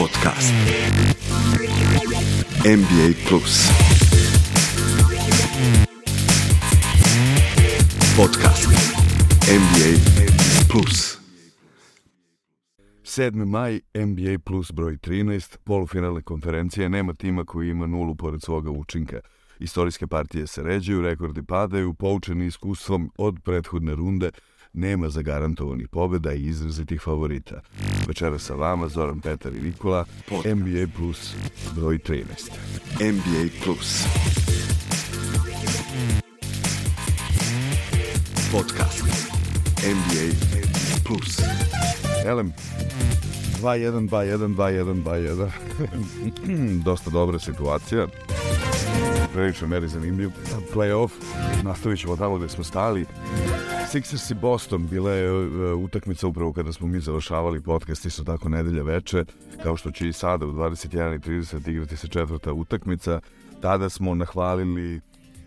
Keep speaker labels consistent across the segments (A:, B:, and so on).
A: Podcast. NBA Plus. Podcast. NBA Plus. 7. maj, NBA Plus broj 13, polufinale konferencije, nema tima koji ima nulu pored svoga učinka. Istorijske partije se ređaju, rekordi padaju, poučeni iskustvom od prethodne runde – nema zagarantovanih pobjeda i izrazitih favorita. Večera sa vama Zoran Petar i Nikola, NBA Plus broj 13. NBA Plus Podcast NBA Plus Elem, 2-1, 2-1, 2-1, 2-1. Dosta dobra situacija. Prilično meri zanimljiv playoff. Nastavit ćemo tamo gde smo stali. Sixers i Boston bila je e, utakmica upravo kada smo mi završavali podcast isto tako nedelja veče, kao što će i sada u 21.30 igrati se četvrta utakmica. Tada smo nahvalili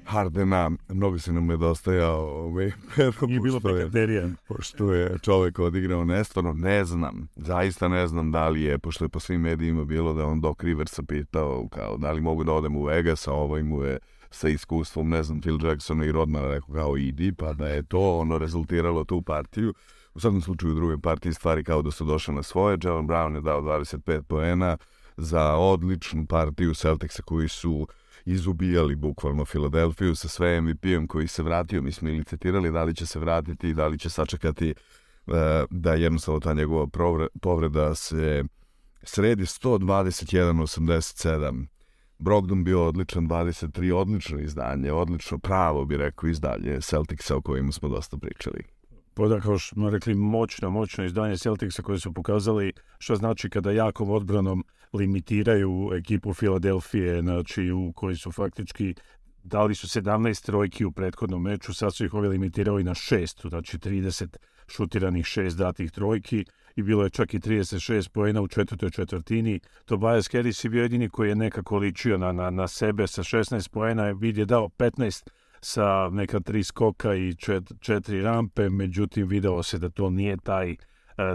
A: Hardena, mnogo se nam nedostajao ovaj
B: predlog. Nije bilo pekaterija. Pošto
A: je čovek odigrao nestvarno, ne znam, zaista ne znam da li je, pošto je po svim medijima bilo da on Doc Riversa pitao kao da li mogu da odem u Vegas, a ovaj mu je sa iskustvom, ne znam, Phil Jackson i Rodman rekao kao idi, pa da je to ono rezultiralo tu partiju. U svakom slučaju u drugoj partiji stvari kao da su došle na svoje. Jalen Brown je dao 25 poena za odličnu partiju Celticsa koji su uh, izubijali bukvalno Filadelfiju sa sve MVP-om koji se vratio. Mi smo ili citirali da li će se vratiti i da li će sačekati uh, da jednostavno ta njegova povreda se sredi 121.87. Brogdon bio odličan, 23 odlično izdanje, odlično pravo bi rekao izdanje Celticsa o kojemu smo dosta pričali.
B: Pa da, kao što smo rekli, moćno, moćno izdanje Celticsa koje su pokazali što znači kada jakom odbranom limitiraju ekipu Filadelfije, znači u koji su faktički dali su 17 trojki u prethodnom meču, sad su ih ovi limitirali na 6, znači 30 šutiranih 6 datih trojki i bilo je čak i 36 poena u četvrtoj četvrtini. Tobias Harris je bio jedini koji je nekako ličio na, na, na sebe sa 16 poena, vid je dao 15 sa neka tri skoka i četiri rampe, međutim videlo se da to nije taj e,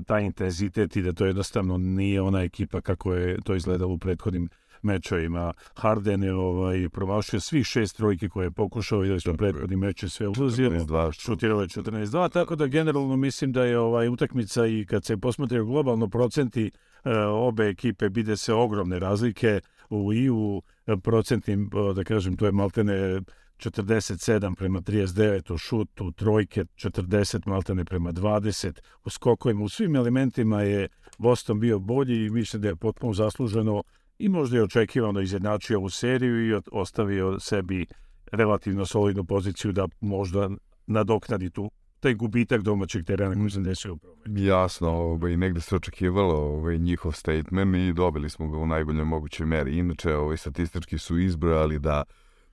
B: taj intenzitet i da to jednostavno nije ona ekipa kako je to izgledalo u prethodnim mečovima. Harden je ovaj, promašio svih šest trojke koje je pokušao, videli smo prethodni meč je sve uzio, šutirao je 14-2, tako da generalno mislim da je ovaj utakmica i kad se posmatraju globalno procenti e, obe ekipe bide se ogromne razlike u i u procentnim, da kažem, to je maltene 47 prema 39, u šutu, trojke 40 maltane prema 20, u skokovima, u svim elementima je Boston bio bolji i mislim da je potpuno zasluženo i možda je očekivano izjednačio ovu seriju i ostavio sebi relativno solidnu poziciju da možda nadoknadi tu taj gubitak domaćeg terena koji se desio
A: upravo. Jasno, ovaj, negde se očekivalo ovaj, njihov statement i dobili smo ga u najboljoj mogućoj meri. Inače, ovaj, statistički su izbrojali da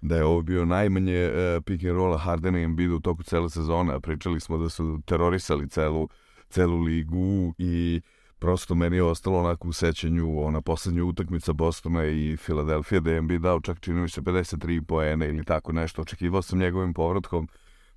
A: da je ovo bio najmanje uh, pick and rolla Hardena i Embiida u toku cele sezone, a pričali smo da su terorisali celu, celu ligu i prosto meni je ostalo onako u sećanju ona poslednja utakmica Bostona i Filadelfije da je Embiid dao čak čini mi se 53 poena ili tako nešto. Očekivao sam njegovim povratkom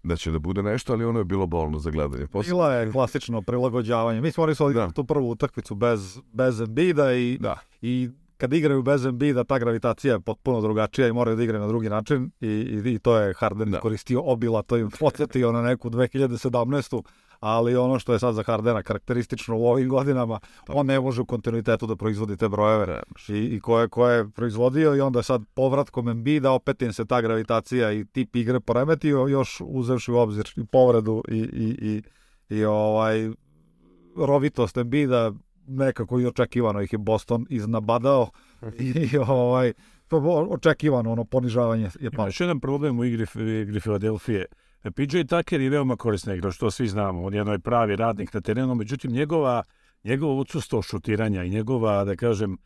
A: da će da bude nešto, ali ono je bilo bolno za gledanje.
B: Posle... Bila je klasično prilagođavanje. Mi smo morali da. tu prvu utakmicu bez, bez Embiida i, da. i kada igraju bez da ta gravitacija je potpuno drugačija i moraju da igraju na drugi način i, i, i to je Harden da. koristio obila, to im podsjetio na neku 2017 ali ono što je sad za Hardena karakteristično u ovim godinama, da. on ne može u kontinuitetu da proizvodi te brojeve da. i, i je, ko je proizvodio i onda sad povratkom da opet im se ta gravitacija i tip igre poremetio, još uzevši u obzir i povredu i, i, i, i ovaj rovitost da nekako i očekivano ih je Boston iznabadao mhm. i ovaj, to očekivano ono ponižavanje je pa Još jedan problem u igri, igri Filadelfije. PJ Tucker je veoma korisna igra, što svi znamo. On je jedan pravi radnik na terenu, međutim njegova, njegovo odsustvo šutiranja i njegova, da kažem,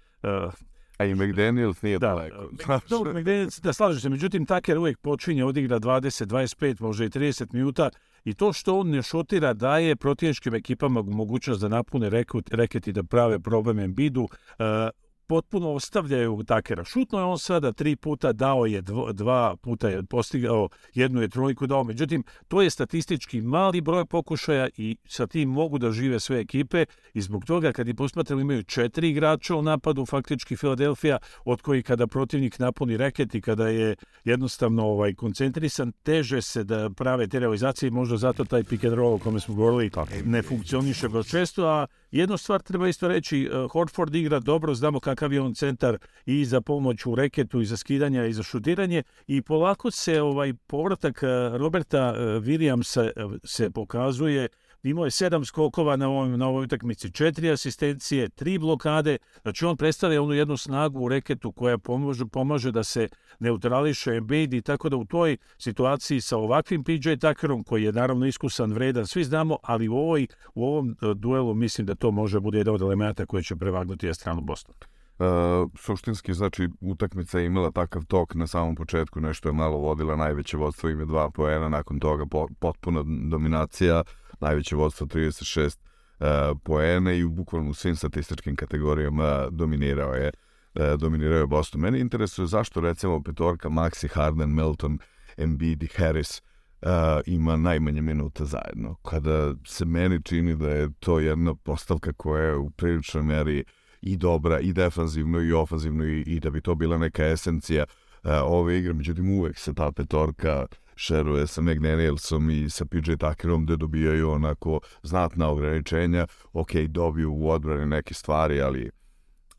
A: uh, A i McDaniels nije
B: da, daleko. Eh, dobro, McDaniels, da slažem se, međutim, Tucker uvijek počinje, odigra 20, 25, može i 30 minuta I to što on ne šutira daje protivničkim ekipama mogućnost da napune reket i da prave problem Embidu. E, potpuno ostavljaju Takera. Šutno je on sada tri puta, dao je dvo, dva puta, je postigao jednu je trojku dao. Međutim, to je statistički mali broj pokušaja i sa tim mogu da žive sve ekipe i zbog toga kad i posmatrali imaju četiri igrača u napadu faktički Filadelfija od koji kada protivnik napuni reket i kada je jednostavno ovaj koncentrisan teže se da prave te realizacije možda zato taj pick and roll o kome smo govorili ne funkcioniše baš često a Jednu stvar treba isto reći, e, Horford igra dobro, znamo kakav je on centar i za pomoć u reketu, i za skidanje i za šutiranje. I polako se ovaj povratak e, Roberta e, Williamsa se pokazuje imao je sedam skokova na, ovom, na ovoj utakmici, četiri asistencije, tri blokade, znači on predstavlja onu jednu snagu u reketu koja pomože, pomaže da se neutrališe Embiid i tako da u toj situaciji sa ovakvim PJ Tuckerom, koji je naravno iskusan, vredan, svi znamo, ali u, ovoj, u ovom e, duelu mislim da to može bude jedan od elemenata koji će prevagnuti je stranu Bostonu. Uh,
A: e, suštinski, znači, utakmica je imala takav tok na samom početku, nešto je malo vodila najveće vodstvo, im je dva poena, nakon toga po, potpuna dominacija. Uh, najveće vodstvo 36 uh, e, poena i bukvalno u svim statističkim kategorijama dominirao je e, dominirao je Boston. Mene interesuje zašto recimo petorka Maxi, Harden, Melton, Embiid i Harris uh, ima najmanje minuta zajedno. Kada se meni čini da je to jedna postavka koja je u priličnoj meri i dobra, i defanzivno, i ofanzivno, i, i da bi to bila neka esencija uh, ove igre. Međutim, uvek se ta petorka uh, šeruje sa McDanielsom i sa PJ Tuckerom gde dobijaju onako znatna ograničenja, ok, dobiju u odbrani neke stvari, ali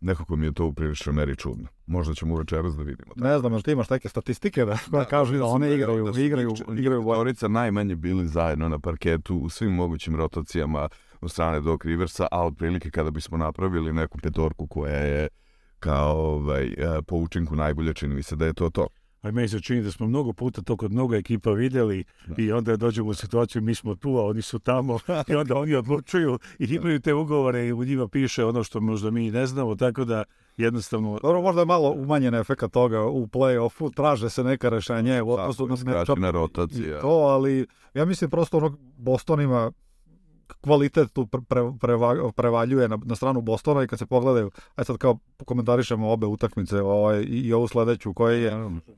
A: nekako mi je to u priličnoj meri čudno. Možda ćemo večeras da vidimo.
B: Tako. Ne znam,
A: ali ti
B: imaš neke statistike da, da kažu da one da igraju, da su, igraju, igraju,
A: igraju. Torica najmanje bili zajedno na parketu u svim mogućim rotacijama od strane Doc Riversa, a otprilike kada bismo napravili neku petorku koja je kao ovaj, eh, po učinku najbolje čini mi se da je to to
B: ali meni se čini da smo mnogo puta to kod mnogo ekipa videli da. i onda dođemo u situaciju mi smo tu, a oni su tamo i onda oni odlučuju i da. imaju te ugovore i u njima piše ono što možda mi ne znamo, tako da jednostavno... Dobro, možda je malo umanjen efekt toga u play-offu, traže se neka rešenja u odnosu
A: da na skraćena rotacija.
B: To, ali ja mislim prosto ono Boston ima kvalitet tu pre, preva, prevaljuje na, na stranu Bostona i kad se pogledaju, aj sad kao komentarišemo obe utakmice ovaj, i, i ovu sledeću koje je,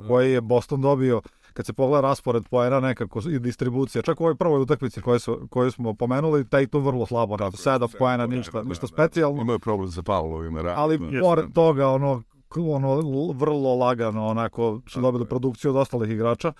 B: koje je Boston dobio, kad se pogleda raspored poena nekako i distribucija, čak u ovoj prvoj utakmici koju, su, koju smo pomenuli, taj tu vrlo slabo, tako, sedam poena, ništa, da, ništa da, da. specijalno. Imaju
A: problem sa Pavlovima.
B: Ali pored toga, ono, ono, vrlo lagano, onako, su dobili produkciju od ostalih igrača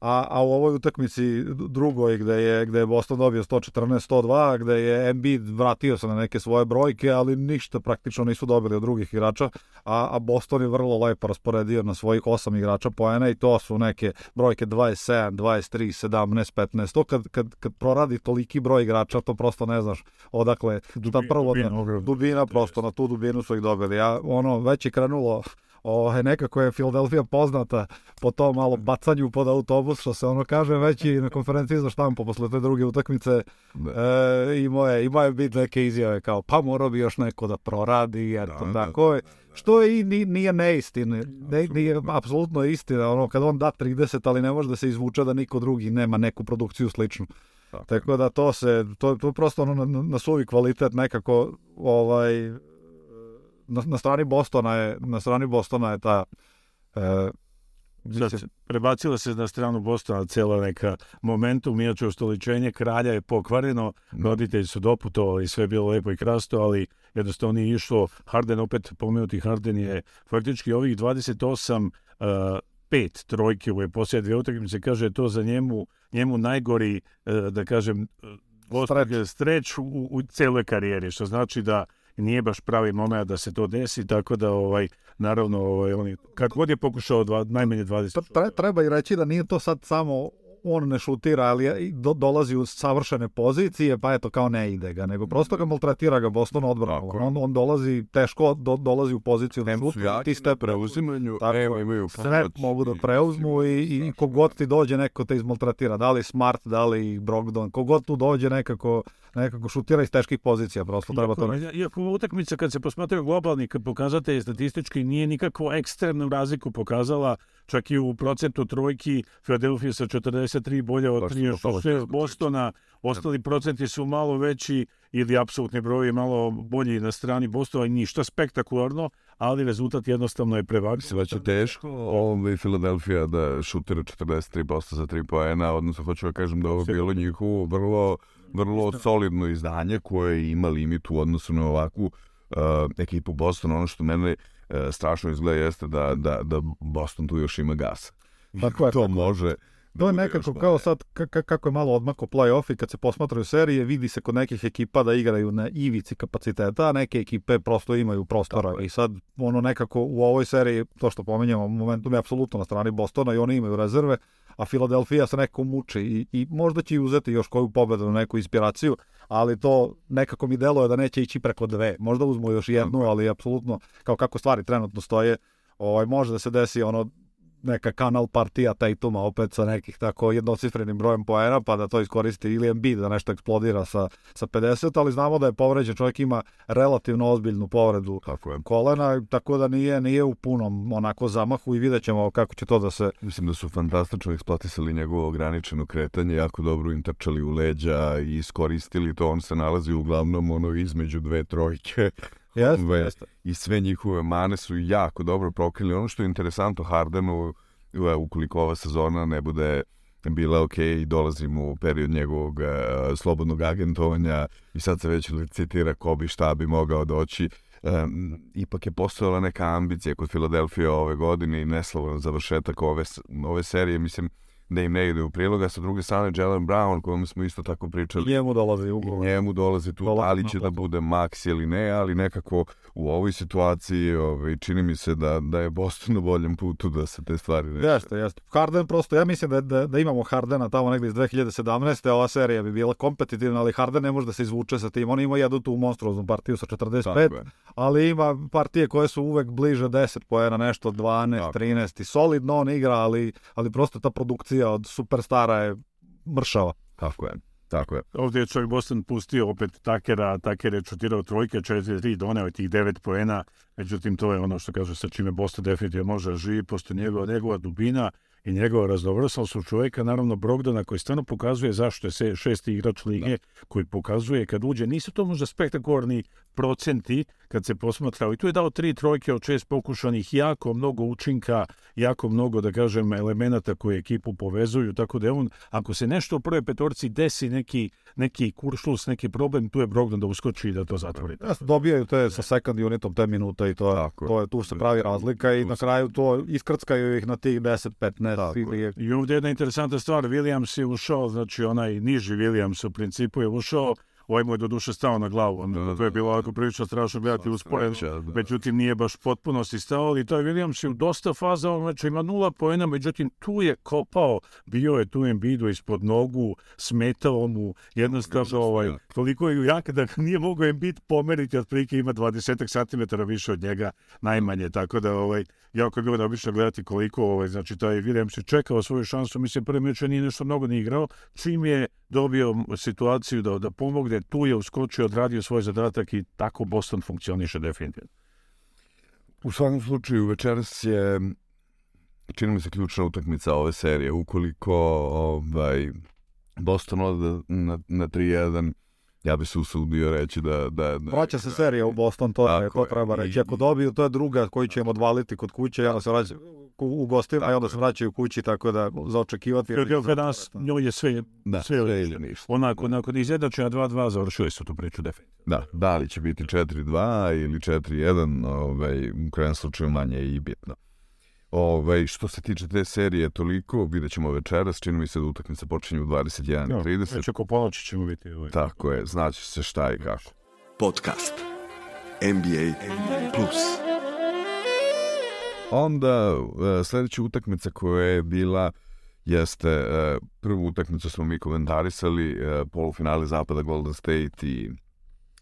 B: a, a u ovoj utakmici drugoj gde je, gde je Boston dobio 114-102, gde je Embiid vratio se na neke svoje brojke, ali ništa praktično nisu dobili od drugih igrača, a, a Boston je vrlo lepo rasporedio na svojih osam igrača poena i to su neke brojke 27, 23, 17, 15. To kad, kad, kad proradi toliki broj igrača, to prosto ne znaš odakle, dubina, šta prvo, dubina, dubina prosto, na tu dubinu su ih dobili. Ja, ono, već je krenulo Ovaj, nekako je Filadelfija poznata po tom malo bacanju pod autobus, što se ono kaže, već i na konferenciji za štampu posle te druge utakmice da. e, i moje, ima je bit neke izjave kao pa morao bi još neko da proradi, eto, da, da tako da, da, da, Što je i nije neistina, ne, nije apsolutno istina, ono kad on da 30, ali ne može da se izvuče da niko drugi nema neku produkciju sličnu. Tako, Tako da to se, to, to prosto ono, na, na suvi kvalitet nekako ovaj, na, na strani Bostona je, na strani Bostona je ta e, Sad, prebacila se na stranu Bostona cela neka momentum, inače ostoličenje kralja je pokvareno, mm. roditelji su doputovali, sve je bilo lepo i krasto, ali jednostavno nije išlo. Harden, opet pomenuti Harden je faktički ovih 28 uh, e, pet trojke u posljednje dve utakmice, kaže to za njemu, njemu najgori, uh, da kažem, uh, e, streč u, u celoj karijeri, što znači da nije baš pravi moment da se to desi, tako da ovaj naravno ovaj oni kako god je pokušao dva, najmanje 20. Treba, treba i reći da nije to sad samo on ne šutira, ali do, dolazi u savršene pozicije, pa eto kao ne ide ga, nego prosto ga mhm. maltratira ga Boston odbrana. On, on dolazi teško, do, dolazi u poziciju da šutu, ti ste
A: preuzimanju, tako, evo
B: imaju sve mogu da preuzmu i, i kogod ti dođe neko te izmaltretira, da li Smart, da li Brogdon, kogod tu dođe nekako nekako šutira iz teških pozicija, prosto treba to reći. Iako utakmica kad se posmatraju globalni pokazatelji statistički nije nikakvu eksternu razliku pokazala čak i u procentu trojki Philadelphia sa 43 bolje od 36 Bostona, ostali procenti su malo veći ili apsolutni broji malo bolji na strani Bostona i ništa spektakularno, ali rezultat jednostavno je prevagno. Mislim da će
A: teško ovaj Philadelphia da šutira 43% za 3 poena, odnosno hoću da kažem da ovo bilo njihovo vrlo, vrlo solidno izdanje koje ima limit u odnosu na ovakvu uh, ekipu Bostona. Ono što mene uh, E, strašno izgleda jeste da, da, da Boston tu još ima gas. Tako je, to tako. može...
B: Da to je da nekako kao sad, kako je malo odmako play-off i kad se posmatraju serije, vidi se kod nekih ekipa da igraju na ivici kapaciteta, a neke ekipe prosto imaju prostora. Tako. I sad, ono nekako u ovoj seriji, to što pominjamo, momentum je apsolutno na strani Bostona i oni imaju rezerve, a Filadelfija se nekako muče i, i možda će i uzeti još koju pobedu, na neku inspiraciju, ali to nekako mi deluje da neće ići preko dve. Možda uzmu još jednu, ali apsolutno, kao kako stvari trenutno stoje, ovaj, može da se desi ono neka kanal partija tajtuma opet sa nekih tako jednocifrenim brojem poena pa da to iskoristi ili Embiid da nešto eksplodira sa, sa 50, ali znamo da je povređen čovjek ima relativno ozbiljnu povredu tako je. kolena, tako da nije nije u punom onako zamahu i vidjet ćemo kako će to da se...
A: Mislim da su fantastično eksplatisali njegovo ograničeno kretanje, jako dobro im trčali u leđa i iskoristili to, on se nalazi uglavnom ono između dve trojke Jeste, Ve, jeste. I sve njihove mane su jako dobro prokrili. Ono što je interesantno Hardenu, e, ukoliko ova sezona ne bude bila ok i dolazimo u period njegovog uh, slobodnog agentovanja i sad se već licitira ko bi šta bi mogao doći. Um, ipak je postojala neka ambicija kod Filadelfije ove godine i neslavan završetak ove, ove serije. Mislim, uh, da im ne ide u priloga. sa druge strane Jalen Brown, kojom smo isto tako pričali.
B: I njemu dolazi ugovor.
A: Njemu dolazi tu, dolazi ali će da bude max ili ne, ali nekako u ovoj situaciji ovaj, čini mi se da, da je Boston na boljem putu da se te stvari reše.
B: Jeste, jeste. Harden prosto, ja mislim da, da, da imamo Hardena tamo negde iz 2017. Ova serija bi bila kompetitivna, ali Harden ne može da se izvuče sa tim. On ima jednu tu monstruoznu partiju sa 45, ali ima partije koje su uvek bliže 10 pojena, nešto 12, tako. 13 i solidno on igra, ali, ali prosto ta produkcija verzija od superstara je mršava. Tako je. Tako je. Ovdje je čovjek Boston pustio opet Takera, Taker je čutirao trojke, 4-3, doneo je tih 9 poena, međutim to je ono što kaže sa čime Boston definitivno može da živi, posto njegova, njegova dubina i njegova razdobrosal su čovjeka, naravno Brogdona koji stvarno pokazuje zašto je šesti igrač lige, da. koji pokazuje kad uđe, nisu to možda spektakularni procenti kad se posmatrao i tu je dao tri trojke od šest pokušanih, jako mnogo učinka, jako mnogo, da kažem, elemenata koje ekipu povezuju, tako da on, ako se nešto u prve petorci desi neki, neki kuršlus, neki problem, tu je Brogdon da uskoči i da to zatvori. Ja, dobijaju te sa second unitom te minuta i to, tako, to je, tu se pravi razlika i na kraju to iskrckaju ih na tih 10-15. I ovdje je jedna interesanta stvar, Williams je ušao, znači onaj niži Williams u principu je ušao Ovaj mu je doduše stao na glavu. On, da, da to je da. bilo ovako prilično strašno gledati usporen. Da. Međutim, nije baš potpuno si stao, ali taj Williams u dosta faza on znači, ima nula poena, međutim, tu je kopao, bio je tu Embiidu ispod nogu, smetao mu jednostavno ovaj, toliko je jak da nije mogao Embiid pomeriti, otprilike ima 20 cm više od njega najmanje, tako da ovaj, jako je bilo neobično gledati koliko ovaj, znači, taj Williams je čekao svoju šansu, mislim, prvi meč nije nešto mnogo ni igrao, čim je dobio situaciju da, da pomogne, tu je uskočio, odradio svoj zadatak i tako Boston funkcioniše definitivno.
A: U svakom slučaju, večeras je čini mi se ključna utakmica ove serije. Ukoliko ovaj, Boston ode na, na 3-1, ja bi se usudio reći da... da, da
B: Vraća se serija u Boston, to, je, to treba reći. Ako dobiju, to je druga koju će im odvaliti kod kuće, ja se vraćam u gostima, a onda se vraćaju kući, tako da za očekivati... Jer da je danas njoj je sve, da, sve, sve ili ništa. Onako, da. nakon izjednačenja 2-2 završuje se tu priču definitivno.
A: Da, da li će biti 4-2 ili 4-1, ovaj, u krajem slučaju manje je i bitno. Ove, ovaj, što se tiče te serije, toliko, vidjet ćemo večeras, čini mi se da utakmica počinje u 21.30. Ja, već
B: oko ponoći ćemo biti. Ovaj.
A: Tako je, znaće se šta i kako. Podcast NBA Plus. Onda e, sledeća utakmica koja je bila jeste e, prvu utakmicu smo mi komentarisali e, polufinale zapada Golden State i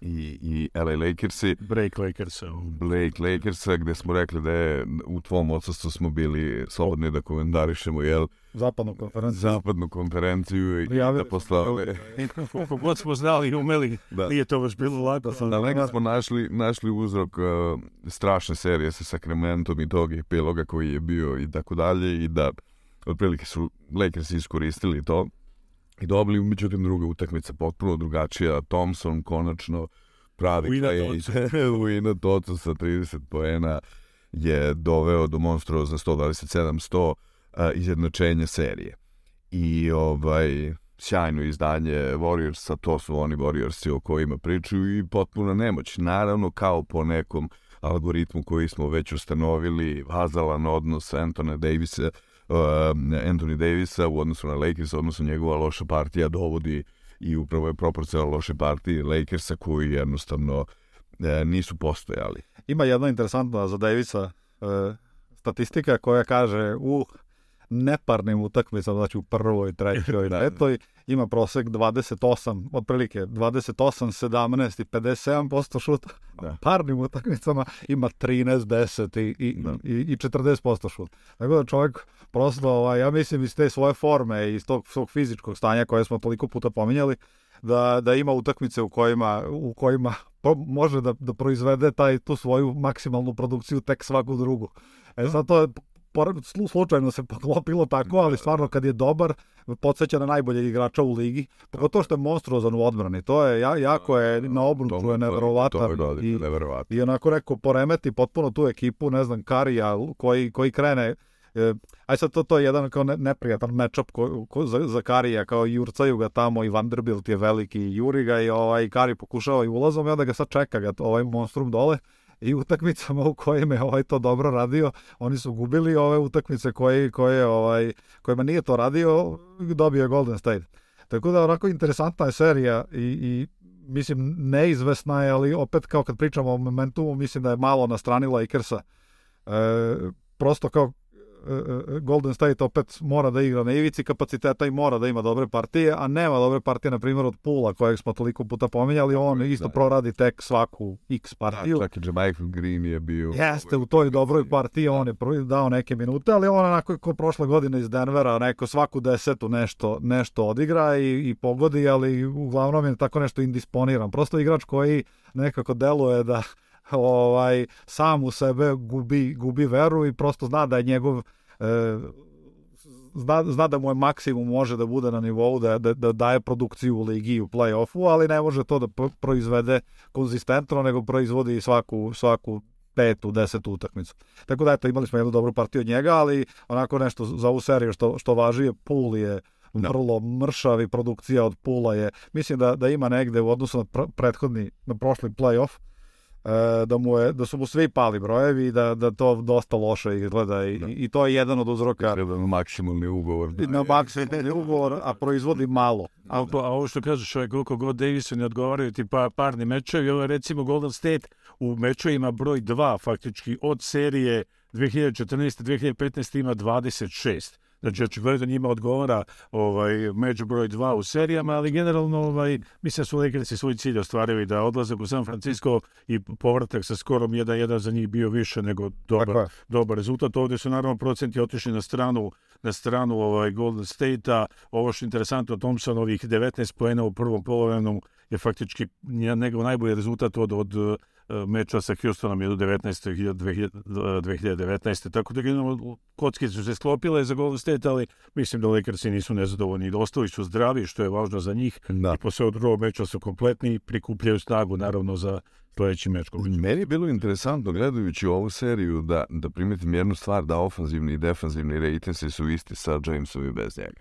A: i, i LA Lakers Lakersi. Blake
B: Lakersa.
A: Blake Lakers gde smo rekli da je u tvom odsustvu smo bili slobodni da komentarišemo, jel?
B: Zapadnu konferenciju.
A: Zapadnu konferenciju i da Prijavili da poslali.
B: Koliko god smo znali i umeli, da. nije to baš bilo lako.
A: Da Daleko smo našli, našli uzrok uh, strašne serije sa Sacramentom i tog epiloga koji je bio i tako dalje i da otprilike su Lakers iskoristili to I dobili, međutim, druga utakmica, potpuno drugačija. Thompson konačno pravi Uina Doca. Uina Doca sa 30 poena je doveo do monstruozna 127-100 izjednačenja serije. I ovaj, sjajno izdanje Warriorsa, to su oni Warriorsi o kojima pričaju i potpuna nemoć. Naravno, kao po nekom algoritmu koji smo već ustanovili, vazalan odnos Antona Davisa uh, Anthony Davisa u odnosu na Lakers, odnosno njegova loša partija dovodi i upravo je proporcionalno loše partije Lakersa koji jednostavno e, nisu postojali.
B: Ima jedna interesantna za Davisa e, statistika koja kaže u uh, neparnim utakmicama, znači u prvoj, trećoj, da. petoj, ima prosek 28, otprilike 28, 17 i 57% šuta, da. parnim utakmicama ima 13, 10 i, i, da. i, i 40% šuta. Tako da čovjek prosto, ovaj, ja mislim iz te svoje forme, iz tog svog fizičkog stanja koje smo toliko puta pominjali, da, da ima utakmice u kojima, u kojima može da, da proizvede taj, tu svoju maksimalnu produkciju tek svaku drugu. E da. sad to je slučajno se poklopilo tako, ali stvarno kad je dobar, podsjeća na najboljeg igrača u ligi, to što je monstruozan u odbrani. To je ja, jako je da, na obruču je neverovatan da, i, i onako rekao poremeti potpuno tu ekipu, ne znam, Karija koji, koji krene e, aj sad to, to je jedan kao ne, neprijatan matchup ko, ko, za, za Karija, kao jurcaju ga tamo i Vanderbilt je veliki i juri ga i ovaj, Kari pokušava i ulazom i onda ga sad čeka ga ovaj monstrum dole i utakmicama u kojima je ovaj to dobro radio, oni su gubili ove utakmice koje, koje, ovaj, kojima nije to radio, dobio je Golden State. Tako da onako interesantna je serija i, i mislim neizvesna je, ali opet kao kad pričamo o momentumu, mislim da je malo na strani Lakersa. E, prosto kao Golden State opet mora da igra na ivici kapaciteta i mora da ima dobre partije, a nema dobre partije, na primjer, od Pula, kojeg smo toliko puta pominjali, on da. isto da, proradi tek svaku x da, partiju.
A: Da, čak i Jamaican Green je bio...
B: Jeste, u toj dobroj da. partiji on je prvi dao neke minute, ali on onako kao prošle godine iz Denvera, neko svaku desetu nešto, nešto odigra i, i pogodi, ali uglavnom je tako nešto indisponiran. Prosto igrač koji nekako deluje da ovaj sam u sebe gubi, gubi veru i prosto zna da je njegov E, zna, zna da mu je maksimum može da bude na nivou da, da, da daje produkciju u ligi u play-offu, ali ne može to da proizvede konzistentno, nego proizvodi svaku, svaku petu, desetu utakmicu. Tako da, eto, imali smo jednu dobru partiju od njega, ali onako nešto za ovu seriju što, što važi je, Pul je da. vrlo mršav i produkcija od Pula je, mislim da, da ima negde u odnosu na pr prethodni, na prošli play-off, E, da, mu je, da su mu svi pali brojevi i da, da to dosta loše izgleda i, da. i to je jedan od uzroka.
A: Treba maksimalni
B: ugovor. Da. Na maksimalni
A: ugovor,
B: a proizvodi malo. A, da. a ovo što kažeš, ovaj, koliko god Davisu ne odgovaraju ti pa, parni mečevi, ovo je recimo Golden State u mečevima broj 2 faktički od serije 2014-2015 ima 26 Znači, očigledno da njima odgovara ovaj, među broj dva u serijama, ali generalno ovaj, mislim da su Lakersi svoj cilj ostvarili da odlazak u San Francisco i povratak sa skorom 1-1 za njih bio više nego dobar, dakle. dobar rezultat. Ovdje su naravno procenti otišli na stranu na stranu ovaj, Golden State-a. Ovo što je interesantno, Thompson ovih 19 poena u prvom polovremenu je faktički njegov najbolji rezultat od, od E, meča sa Houstonom je u 19. 2019. Tako da generalno kocke su se sklopile za Golden State, ali mislim da Lakersi nisu nezadovoljni. Ostali su zdravi, što je važno za njih. Da. I posle od drugog meča su kompletni i prikupljaju snagu, naravno, za sledeći meč.
A: Meni je bilo interesantno, gledajući ovu seriju, da, da primetim jednu stvar, da ofanzivni i defanzivni rating se su isti sa Jamesom i bez njega.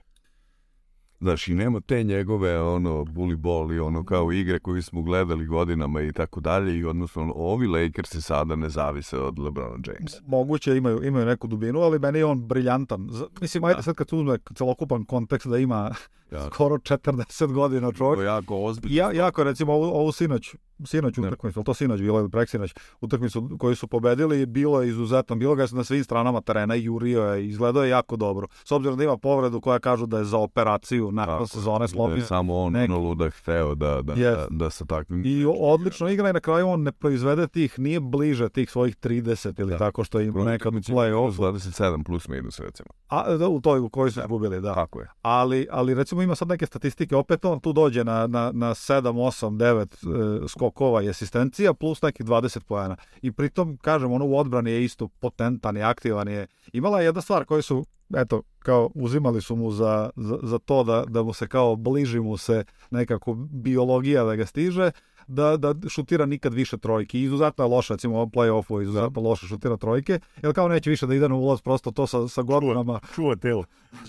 A: Znaš, i nema te njegove, ono, bully ball i ono, kao igre koje smo gledali godinama i tako dalje, i odnosno, ovi Lakers se sada ne zavise od LeBrona Jamesa.
B: Moguće, imaju, imaju neku dubinu, ali meni je on briljantan. Mislim, ajde da. sad kad uzme celokupan kontekst da ima
A: ja.
B: skoro 40 godina čovjek. To
A: jako ozbiljno.
B: Ja, jako, recimo, ovu, ovu sinoć, sinoć utakmicu, to sinoć bilo ili preksinoć, utakmicu koju su pobedili, bilo je izuzetno, bilo ga na svim stranama terena i jurio je, izgledao je jako dobro. S obzirom da ima povredu koja kažu da je za operaciju nakon Tako, sezone da slobine.
A: Samo on nek... ludak hteo da, da, yes. da, da se
B: takvim... I odlično igra i na kraju on ne proizvede tih, nije bliže tih svojih 30 ili da. tako što im nekad play-off.
A: 27 plus minus recimo.
B: A, da, u toj u kojoj su da. izgubili, da. Tako je. Ali, ali recimo recimo ima sad neke statistike, opet on tu dođe na, na, na 7, 8, 9 e, skokova i asistencija plus nekih 20 pojena. I pritom, kažem, ono u odbrani je isto potentan i aktivan je. Imala je jedna stvar koju su, eto, kao uzimali su mu za, za, za to da, da mu se kao bliži mu se nekako biologija da ga stiže, da, da šutira nikad više trojke. Izuzetno je loša, recimo, ovom play-offu da. izuzetno loša šutira trojke, jer kao neće više da ide na ulaz, prosto to sa, sa godinama... Čuva,
A: čuva telo.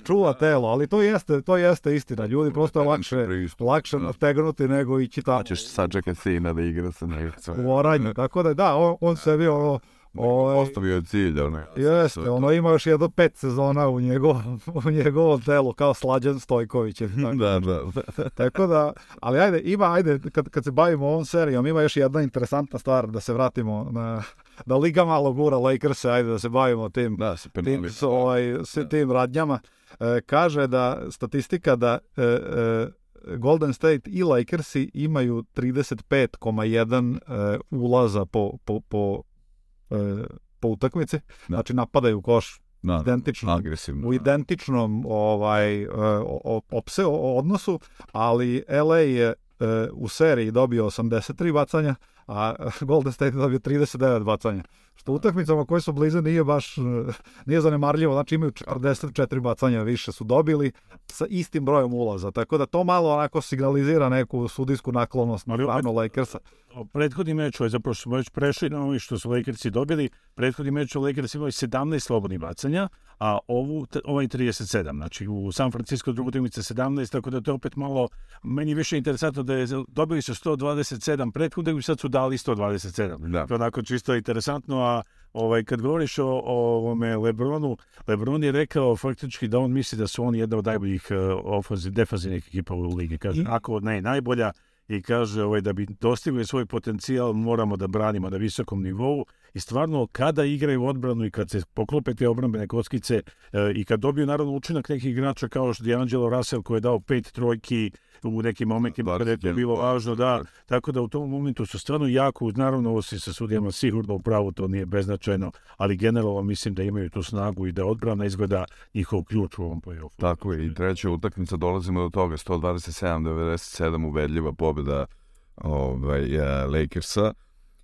B: Čuva telo, ali to jeste, to jeste istina. Ljudi prosto je lakše, lakše da. nategnuti nego ići tamo.
A: Hoćeš sad čekati sina da igra se na
B: Moranju, tako da da, on, on sebi ono
A: Ove, ovaj, postavio je cilj, da ne.
B: Jeste, to je
A: ono
B: ima još jedno pet sezona u njegovom, u njegovom telu, kao Slađan Stojković. Tako. da, da. tako da, ali ajde, ima, ajde, kad, kad se bavimo ovom serijom, ima još jedna interesantna stvar, da se vratimo na, da Liga malo gura Lakers, ajde da se bavimo tim, da, se tim, s, ovaj, s, da. tim radnjama. E, kaže da statistika da e, e, Golden State i Lakersi imaju 35,1 e, ulaza po, po, po E, po utakmici, da. znači napadaju koš da, identično, agresivno, u da. identičnom ovaj, e, opse, odnosu, ali LA je e, u seriji dobio 83 bacanja, a Golden State je dobio 39 bacanja što utakmicama koje su blizu nije baš e, nije zanemarljivo, znači imaju 44 bacanja više su dobili sa istim brojem ulaza, tako da to malo onako signalizira neku sudijsku naklonost Ali, na stranu Lakersa. Prethodni meč, ovaj, zapravo smo već prešli na ovi što su Lakersi dobili, prethodni meč u Lakersi imali 17 slobodnih bacanja, a ovu, ovaj 37, znači u San Francisco drugu utakmice 17, tako da to je opet malo, meni više interesantno da je dobili su 127 prethodnih, sad su dali 127. Da. To onako čisto interesantno, a ovaj, kad govoriš o, o ovome Lebronu, Lebron je rekao faktički da on misli da su oni jedna od najboljih uh, e, defazivnih ekipa u ligi. Kaže, I... ako ne najbolja, i kaže ovaj, da bi dostigli svoj potencijal moramo da branimo na visokom nivou i stvarno kada igraju odbranu i kad se poklope te obrambene kockice e, i kad dobiju naravno učinak nekih igrača kao što je Angelo Russell koji je dao pet trojki u nekim momentima kada je to bilo važno, da. Tako da u tom momentu su stvarno jako, naravno ovo se sa sudijama sigurno u to nije beznačajno, ali generalno mislim da imaju tu snagu i da odbrana izgleda njihov ključ u ovom
A: play-offu. Tako je, i treća utakmica dolazimo do toga, 127-97 ubedljiva pobjeda ovaj, e, Lakersa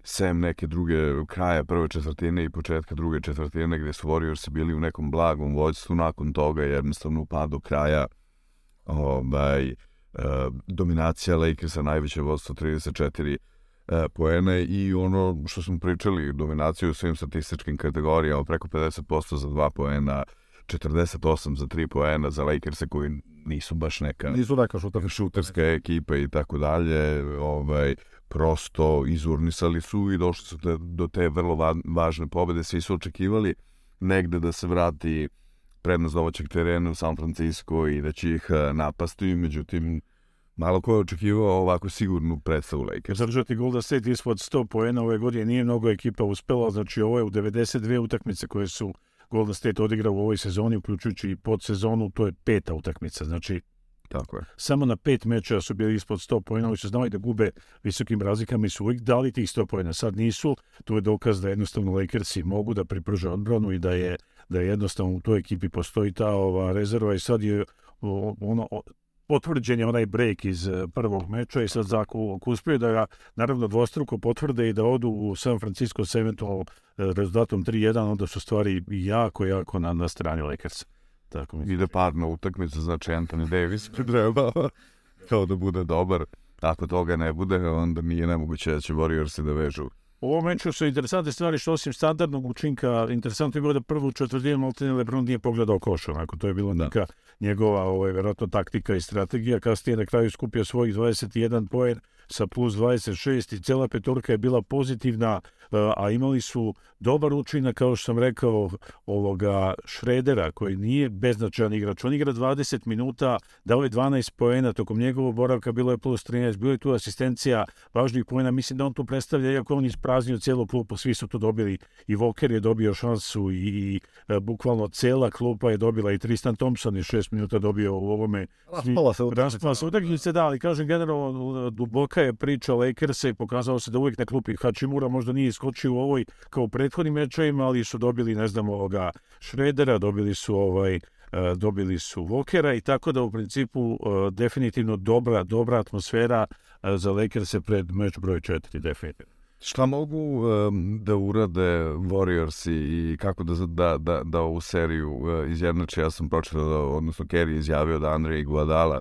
A: sem neke druge kraja prve četvrtine i početka druge četvrtine gde su Warriors bili u nekom blagom vođstvu, nakon toga je jednostavno pa do kraja ovaj, eh, dominacija Lakersa najveće vodstvo 34 e, poena i ono što smo pričali, dominaciju u svim statističkim kategorijama, preko 50% za 2 poena, 48 za 3 poena za Lakerse koji nisu baš neka
B: nisu neka
A: šuterska, šuterska ekipa i tako dalje ovaj prosto izurnisali su i došli su te, do te vrlo va, važne pobede. Svi su očekivali negde da se vrati prednost domaćeg terena u San Francisco i da će ih e, napasti, međutim, malo ko je očekivao ovako sigurnu predstavu Lakers.
B: Zadržati Golden State ispod 100 poena ove godine nije mnogo ekipa uspela, znači ovo je u 92 utakmice koje su Golden State odigrao u ovoj sezoni, uključujući i podsezonu, to je peta utakmica, znači Tako je. Samo na pet meča su bili ispod 100 pojena, ali su znali da gube visokim razlikama i su uvijek dali tih 100 pojena. Sad nisu, to je dokaz da jednostavno Lakersi mogu da pripruže odbranu i da je da je jednostavno u toj ekipi postoji ta ova rezerva i sad je ono, potvrđen je onaj break iz e, prvog meča i sad Zakovog uspio da ga naravno dvostruko potvrde i da odu u San Francisco sa eventualno e, rezultatom 3-1, onda su stvari jako, jako na, na strani Lakersa.
A: Tako mi Ide parna utakmica, znači Anthony Davis treba kao da bude dobar. Ako toga ne bude, onda nije nemoguće da će Warriors da vežu.
B: U ovom meču su interesante stvari što osim standardnog učinka, interesantno je bilo da prvu četvrtinu Maltene Lebron nije pogledao koš, onako to je bilo da. neka njegova ovaj, verovatno taktika i strategija. Kasnije na kraju skupio svojih 21 poen sa plus 26 i cela petorka je bila pozitivna E, a imali su dobar učinak, kao što sam rekao, ovoga Šredera, koji nije beznačajan igrač. On igra 20 minuta, dao je 12 poena, tokom njegovog boravka bilo je plus 13, bilo je tu asistencija važnih poena. Mislim da on tu predstavlja, iako on ispraznio cijelu klupu, svi su to dobili. I Voker je dobio šansu i, i e, bukvalno cela klupa je dobila i Tristan Thompson je 6 minuta dobio u ovome. Raspala se utakmica. Raspala se utakmica, da, ali kažem generalno duboka je priča Lakersa i pokazalo se da uvek na klupi Hačimura možda nije skoči u ovoj kao prethodnim mečevima, ali su dobili, ne znam, ovoga Šredera, dobili su ovaj e, dobili su Vokera i tako da u principu e, definitivno dobra, dobra atmosfera e, za Lakers pred meč broj 4 definitivno.
A: Šta mogu um, da urade Warriors i, kako da, da, da, da ovu seriju uh, izjednače? Ja sam pročitao, da, odnosno Kerry izjavio da Andrej Gladala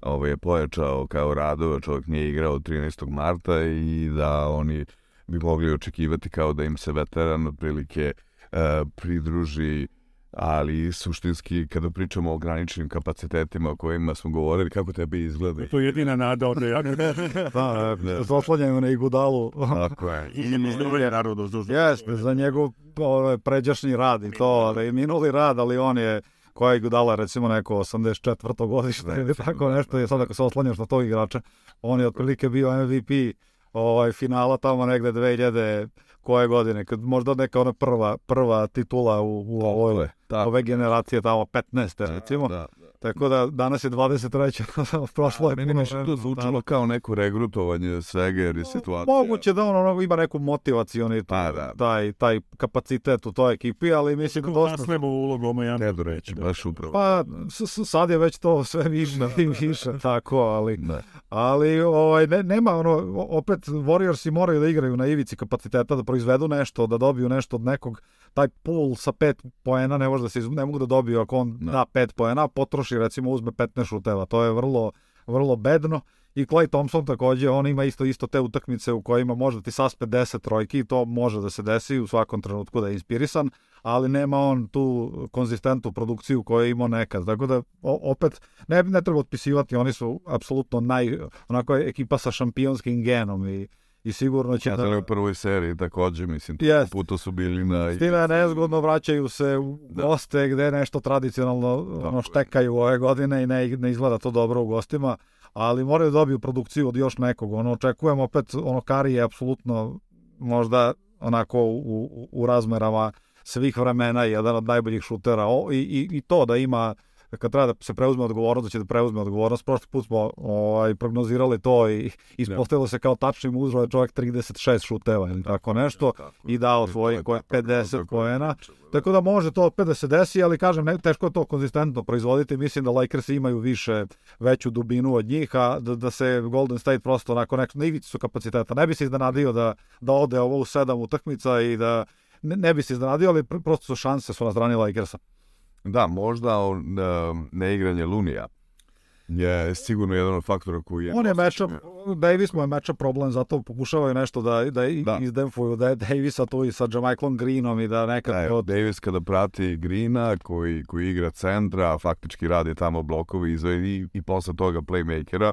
A: ovaj, je pojačao kao radova, čovjek nije igrao 13. marta i da oni bi mogli očekivati kao da im se veteran otprilike e, pridruži ali suštinski kada pričamo o graničnim kapacitetima o kojima smo govorili, kako tebi izgleda?
B: To je jedina nada onda ja. da, pa, da, e, da. oslanjaju na Igudalu. Tako je. I izdobilje da narodu zdužno. Jeste, za njegov ovaj, pređašnji rad i to, ali minuli rad, ali on je koja je Igudala recimo neko 84. godište ili tako da, nešto, je da. sad ako se oslanjaš na tog igrača, on je otprilike bio MVP ovaj, finala tamo negde 2000 koje godine, kad možda neka ona prva, prva titula u, u ovoj, ove generacije, tamo 15. recimo. da. da. Tako da danas je 23. prošlo je puno
A: vremena. to zvučalo da. kao neko regrutovanje svega ili situacije.
B: Moguće da on ono, ima neku motivacioni pa, da. taj, taj kapacitet u toj ekipi, ali mislim da dosta...
A: Naslemo ulogu oma ja. Ne do reći, baš upravo.
B: Pa sad je već to sve više da, i da, da. više, tako, ali... Ne. Ali ovaj, ne, nema ono, opet Warriorsi moraju da igraju na ivici kapaciteta, da proizvedu nešto, da dobiju nešto od nekog taj pool sa pet poena ne može da se iz... ne mogu da dobiju ako on no. Da. da pet poena, potroši recimo uzme 15 šuteva. To je vrlo, vrlo bedno. I Clay Thompson takođe, on ima isto isto te utakmice u kojima može da ti saspe 10 trojki i to može da se desi u svakom trenutku da je inspirisan, ali nema on tu konzistentnu produkciju koju je imao nekad. Tako dakle, da, opet, ne, ne treba otpisivati, oni su apsolutno naj, onako ekipa sa šampionskim genom i i sigurno će...
A: Ja, da... u prvoj seriji takođe, mislim, yes. puto su bili na...
B: S time nezgodno vraćaju se u da. goste gde nešto tradicionalno da, ono, štekaju ove godine i ne, ne izgleda to dobro u gostima, ali moraju da dobiju produkciju od još nekog. Ono, očekujem opet, ono, Kari je apsolutno možda onako u, u, u razmerama svih vremena jedan od najboljih šutera o, i, i, i to da ima Da kad treba da se preuzme odgovornost, da će da preuzme odgovornost. Prošli put smo ovaj, prognozirali to i ispostavilo se kao tačnim uzro da je čovjek 36 šuteva ili tako nešto i dao svojih 50 poena. Tako da može to opet da se desi, ali kažem, ne, teško je to konzistentno proizvoditi. Mislim da Lakers imaju više, veću dubinu od njih, a da, da se Golden State prosto onako nekako na ivicu su kapaciteta. Ne bi se iznenadio da, da ode ovo u sedam utakmica i da ne, ne bi se iznenadio, ali prosto su šanse su na strani Lakersa.
A: Da, možda on, um, neigranje Lunija je sigurno jedan od faktora koji je...
B: On je meča, Davis mu je meča problem, zato pokušavaju nešto da, da, da. izdemfuju da je Davisa tu i sa Jamaiklom Greenom i da nekad... Da,
A: od... Davis kada prati Greena koji, koji igra centra, faktički radi tamo blokovi izve i, i posle toga playmakera,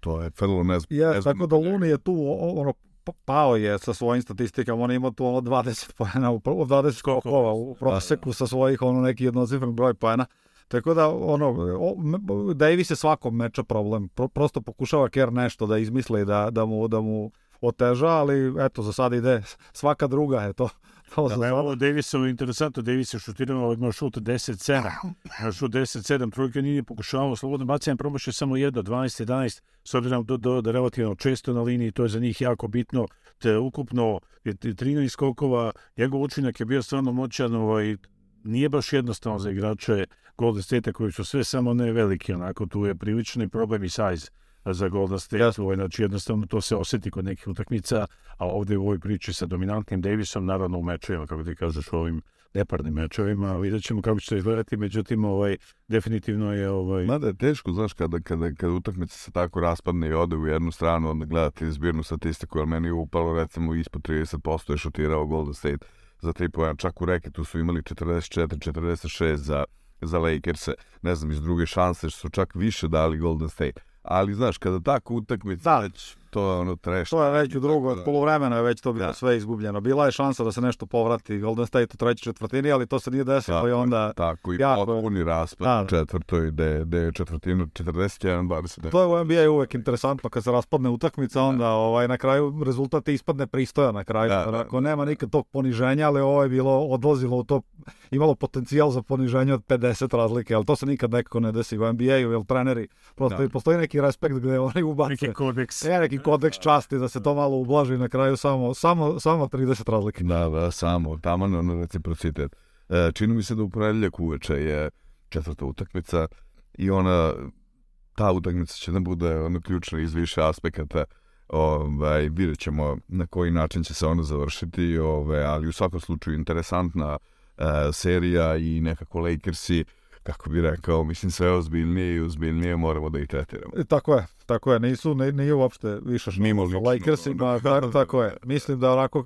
A: to je vrlo nezgodno. Yes,
B: tako da Luni je tu ono, Pa, pao je sa svojim statistikama, on ima tu ono 20 pojena, upravo 20 skokova u proseku sa svojih ono neki jednocifren broj pojena. Tako da, ono, o, Davis je svakom meča problem. Pro, prosto pokušava Kerr nešto da izmisli, da, da, mu, da mu oteža, ali eto, za sad ide svaka druga je to Da, evo ovo Davisovo je interesantno, Davis je šutirao, ovaj, ima šut 10-7, ima šut 10-7, trojka nije pokušavao, slobodno bacanje promašio samo jedno, 12-11, s obzirom do, da, do da, da relativno često na liniji, to je za njih jako bitno, te ukupno 13 skokova, njegov učinak je bio stvarno moćan, ovaj, nije baš jednostavno za igrače Golden State-a koji su sve samo ne veliki, onako tu je prilični problem i size za Golden State. Jasno. Ovo, ovaj, znači, jednostavno to se oseti kod nekih utakmica, a ovde u ovoj priči sa dominantnim Davisom, naravno u mečevima, kako ti kažeš, u ovim neparnim mečevima, vidjet ćemo kako će to izgledati, međutim, ovaj, definitivno je... Ovaj...
A: Mada je teško, znaš, kada, kada, kada utakmica se tako raspadne i ode u jednu stranu, onda gledati zbirnu statistiku, jer meni je upalo, recimo, ispod 30% je šutirao Golden State za tri pojena. Čak u reketu su imali 44-46 za, za Lakers-e, ne znam, iz druge šanse, su čak više dali Golden State ali znaš, kada tako utakmica, da to je ono
B: treš. To je već u drugo, od polovremena je već to bilo da. sve izgubljeno. Bila je šansa da se nešto povrati Golden State u trećoj četvrtini, ali to se nije desilo tako,
A: i
B: onda...
A: Tako, i jako... potpuni raspad da. četvrtoj,
B: gde,
A: je četvrtinu 41-29.
B: To je u NBA uvek interesantno, kad se raspadne utakmica, onda da. ovaj, na kraju rezultat ispadne pristoja na kraju. Da, da, Ako da. nema nikad tog poniženja, ali ovo je bilo odlazilo u to, imalo potencijal za poniženje od 50 razlike, ali to se nikad nekako ne desi u NBA-u, jer treneri, prosto da. postoji neki respekt gde oni ubace. Neki kodeks. E, neki kodeks da. časti da se to malo ublaži na kraju samo, samo, samo 30 razlike.
A: Da, da, samo, taman ono reciprocitet. E, čini mi se da u ponedeljak uveče je četvrta utakmica i ona, ta utakmica će da bude ono ključna iz više aspekata. Ovaj, vidjet ćemo na koji način će se ona završiti, ovaj, ali u svakom slučaju interesantna e, serija i nekako Lakersi kako bi rekao, mislim sve ozbiljnije i ozbiljnije moramo da ih tretiramo. E,
B: tako je, tako je, nisu, ne, nije uopšte više šansa. Nimo lično. Lakersima, da, da, da, da, tako je. Mislim da onako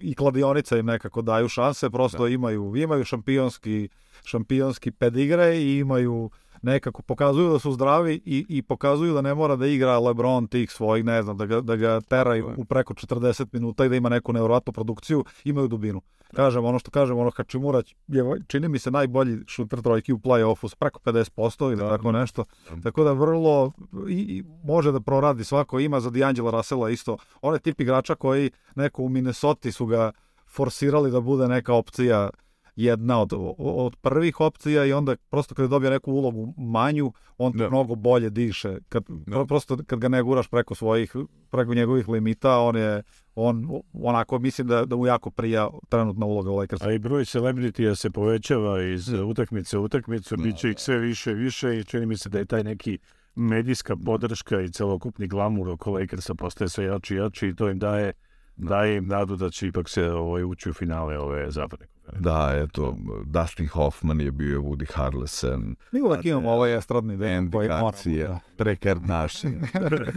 B: i kladionica im nekako daju šanse, prosto da. imaju, imaju šampionski, šampionski pedigre i imaju nekako pokazuju da su zdravi i, i pokazuju da ne mora da igra Lebron tih svojih, ne znam, da ga, da ga tera u preko 40 minuta i da ima neku nevjerojatnu produkciju, imaju dubinu. Kažem, ono što kažem, ono Hačimura je, čini mi se najbolji šuter trojki u play-offu s preko 50% ili da. tako da. nešto. Da. Tako da vrlo i, i može da proradi svako. Ima za D'Angelo Russella isto. On je tip igrača koji neko u Minnesota su ga forsirali da bude neka opcija jedna od, od prvih opcija i onda prosto kada dobije neku ulogu manju, on da. mnogo bolje diše. Kad, da. Prosto kad ga ne guraš preko svojih, preko njegovih limita, on je on onako mislim da da mu jako prija trenutna uloga Lakersa.
C: A i broj celebritija se povećava iz utakmice u utakmicu, da, biće ih da. sve više i više i čini mi se da je taj neki medijska da. podrška i celokupni glamur oko Lakersa postaje sve jači i jači i to im daje Da. daje im nadu da će ipak se ovaj, ući u finale ove zapadne
A: Da, eto, Dustin Hoffman je bio Woody Harlesen.
B: Mi uvek imamo da. ovaj estradni
A: den koji moramo. Da- Prekar naš.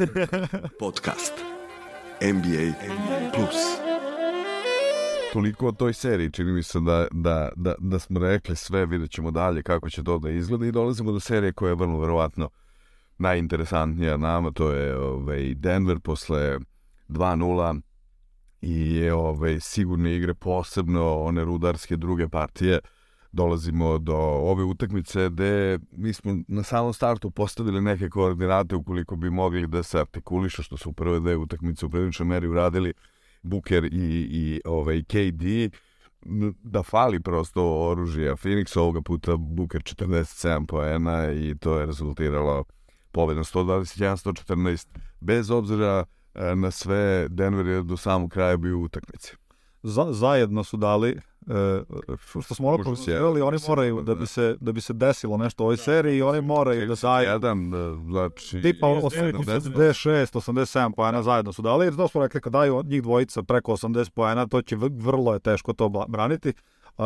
C: Podcast
A: NBA, NBA Plus toliko o toj seriji. Čini mi se da, da, da, da smo rekli sve, vidjet ćemo dalje kako će to da izgleda i dolazimo do serije koja je vrlo verovatno najinteresantnija nama, to je ovaj, Denver posle 2 i ove, ovaj, sigurne igre, posebno one rudarske druge partije, dolazimo do ove utakmice gde mi smo na samom startu postavili neke koordinate ukoliko bi mogli da se artikuliše, što su u prve dve utakmice u priličnoj meri uradili Buker i, i ovaj, KD, da fali prosto oružja Phoenix, ovoga puta Buker 47 poena i to je rezultiralo pobedom 121-114, bez obzira E, na sve Denver je do samog kraja bio u utakmici.
B: Za, zajedno su dali uh, što smo ono propisirali, oni moraju da, da, da bi se da bi se desilo nešto u ovoj da. seriji i oni moraju da
A: zajedno... jedan znači
B: tipa 86 87 poena zajedno su dali, jer to smo rekli kad daju njih dvojica preko 80 poena, to će vrlo je teško to braniti. Uh,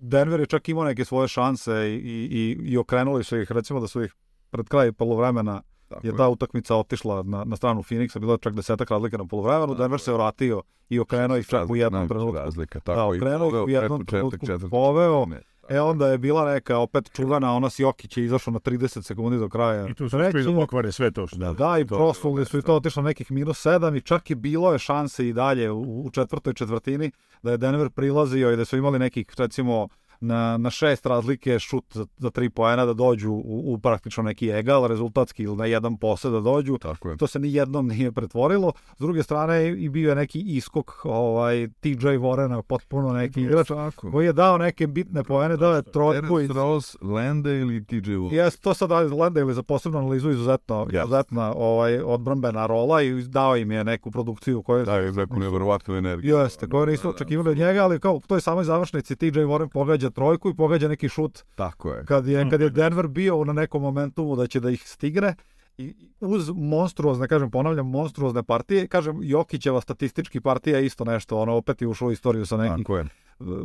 B: Denver je čak imao neke svoje šanse i, i, i okrenuli su ih, recimo da su ih pred kraj polovremena Tako je ta utakmica otišla na, na stranu Phoenixa, bilo je čak desetak razlike na polovremenu, Denver se vratio i okrenuo ih čak u jednom trenutku. Razlika, da, tako da, okrenuo ih u jednom trenutku, poveo. E onda je bila neka opet čugana, ona si Jokić je izašao na 30 sekundi do kraja.
C: I tu su da Reći, pokvare sve to
B: što. Da, da i prosluli su i to da. otišlo nekih minus 7 i čak i bilo je šanse i dalje u, u četvrtoj četvrtini da je Denver prilazio i da su imali nekih recimo na, na šest razlike šut za, za tri poena da dođu u, u praktično neki egal, rezultatski ili na jedan posed da dođu. Tako je. To se ni jednom nije pretvorilo. S druge strane i bio je neki iskok ovaj, TJ Warrena, potpuno neki igrač koji je dao neke bitne poene, dao je trojku. Terence
A: Ross, Lende ili TJ Warren?
B: Jes, to sad Lende ili za posebnu analizu izuzetno, yes. izuzetna ovaj, odbrambena rola i dao im je neku produkciju koju...
A: Da, je neku nevjerovatnu energiju.
B: Jeste, koju nisu da, da, da. očekivali od njega, ali kao u toj samoj završnici TJ Warren pogađa trojku i pogađa neki šut.
A: Tako je.
B: Kad je, kad je Denver bio na nekom momentu da će da ih stigne, i uz monstruozne, kažem, ponavljam, monstruozne partije, kažem, Jokićeva statistički partija isto nešto, ono, opet je ušlo u istoriju sa nekim
A: je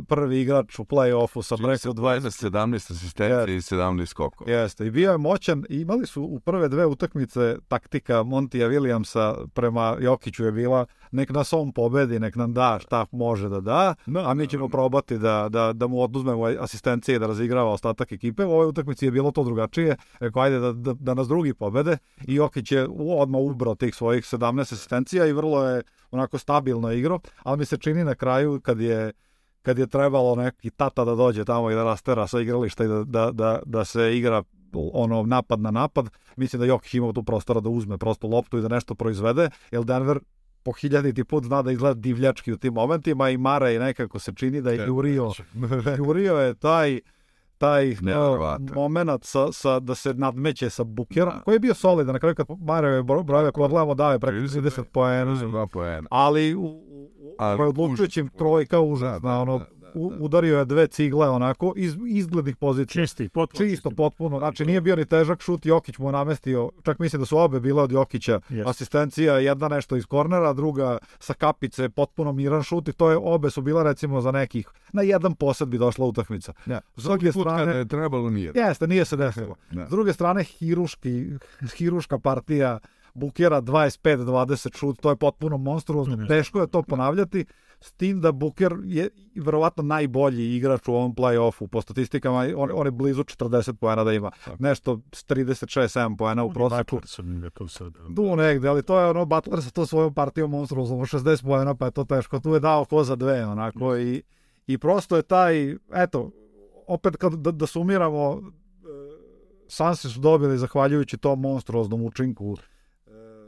B: prvi igrač u play-offu sa preko
A: 20... 17 asistencija yes. i 17 skokova.
B: Jeste, i bio je moćan. Imali su u prve dve utakmice taktika Montija Williamsa prema Jokiću je bila nek nas on pobedi, nek nam da šta može da da, no, da, a mi da, ćemo no, da. probati da, da, da mu oduzmemo asistencije da razigrava ostatak ekipe. U ovoj utakmici je bilo to drugačije. Rekao, ajde da, da, da nas drugi pobede i Jokić je odmah ubrao tih svojih 17 asistencija i vrlo je onako stabilno igro, ali mi se čini na kraju kad je kad je trebalo neki tata da dođe tamo i da rastera sa igrališta i da, da, da, da se igra ono napad na napad, mislim da Jokić imao tu prostora da uzme prosto loptu i da nešto proizvede, jer Denver po hiljaditi put zna da izgleda divljački u tim momentima i Mara i nekako se čini da je jurio, jurio je taj taj uh, moment sa, sa, da se nadmeće sa Bukerom, koji je bio solidan na kraju kad Mareve brojeve glavo dave preko 30 poena. Ali u, a, ovaj, odlučujućim trojka užasna, da, da, da, ono, da, da, da. udario je dve cigle onako iz izglednih pozicija.
C: Čisti,
B: potpuno. Čisto, potpuno. Znači nije bio ni težak šut, Jokić mu namestio, čak mislim da su obe bile od Jokića. Yes. Asistencija, jedna nešto iz kornera, druga sa kapice, potpuno miran šut i to je obe su bila recimo za nekih, na jedan posad bi došla utakmica. Ja.
A: S druge Put strane... Kada je trebalo nije.
B: Jeste, nije se desilo. Da. S druge strane, hiruški, hiruška partija bukera 25-20 šut, to je potpuno monstruozno, teško je to ponavljati, s tim da Buker je verovatno najbolji igrač u ovom play-offu, po statistikama on, on je blizu 40 poena da ima, Tako. nešto s 36-7 poena u proseku. Tu negde, ali to je ono, Butler sa to svojom partijom monstruozom, 60 poena, pa je to teško, tu je dao ko za dve, onako, i, i prosto je taj, eto, opet kad, da, da sumiramo, eh, Sansi su dobili zahvaljujući tom monstruoznom učinku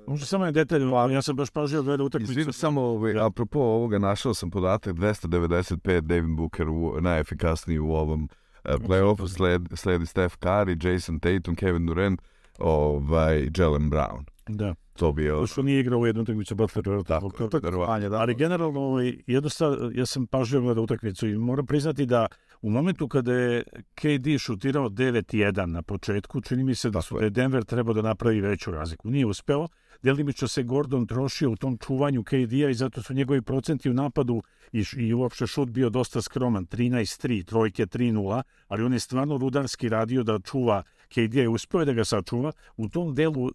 C: Možda samo je detalj, ali pa, ja sam baš pažio gleda utakmicu. Izvim,
A: samo, ovaj, da. apropo ovoga, našao sam podatak 295 Devin Booker u, najefikasniji u ovom uh, e, znači, play pa da. sled, sledi Steph Curry, Jason Tatum, Kevin Durant, ovaj, Jalen Brown.
C: Da.
A: To bi je...
C: Pošto nije igrao u jednu utakmicu Butler, tako, tako, tako, ali generalno, ovaj, jedno stvar, ja sam pažljivo gledao utakmicu i moram priznati da uh, U momentu kada je KD šutirao 9-1 na početku, čini mi se da su da Denver trebao da napravi veću razliku. Nije uspeo. Delimično se Gordon trošio u tom čuvanju KD-a i zato su njegovi procenti u napadu i, i uopšte šut bio dosta skroman. 13-3, trojke 3-0, ali on je stvarno rudarski radio da čuva KD je uspeo da ga sačuva. U tom delu e,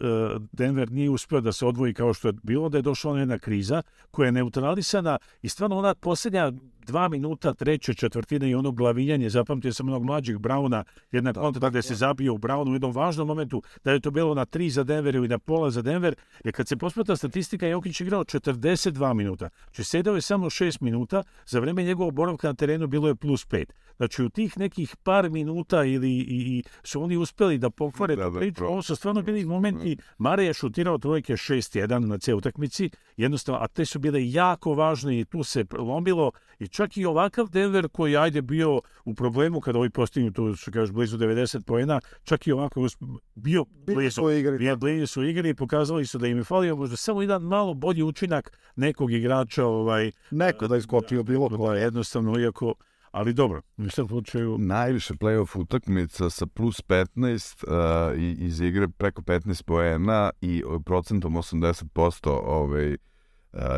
C: Denver nije uspeo da se odvoji kao što je bilo, da je došla ona jedna kriza koja je neutralisana i stvarno ona posljednja dva minuta treća četvrtina i ono glavinjanje, zapamtio sam onog mlađeg Brauna, jedna da, kontra gde se da. zabio u Braunu u jednom važnom momentu, da je to bilo na tri za Denver ili na pola za Denver, jer kad se posmeta statistika, Jokić igrao 42 minuta. Znači, sedao je samo 6 minuta, za vreme njegovog boravka na terenu bilo je plus 5. Znači, u tih nekih par minuta ili i, i su oni uspeli uspeli da pokvare da, tu da, priču. Ovo su stvarno bili momenti. Da. Mare je šutirao trojke 6-1 na cijel utakmici, jednostavno, a te su bile jako važne i tu se lomilo. I čak i ovakav Denver koji ajde bio u problemu kada ovi postignu tu, što kažeš, blizu 90 poena, čak i ovako bio blizu. Da. Su igri, bio su igri i pokazali su da im je falio možda samo jedan malo bolji učinak nekog igrača. Ovaj,
B: Neko da iskopio bilo
C: koje. Jednostavno, iako ali dobro, u svakom slučaju...
A: Najviše playoff utakmica sa plus 15 uh, iz igre preko 15 poena i uh, procentom 80% ovaj, uh,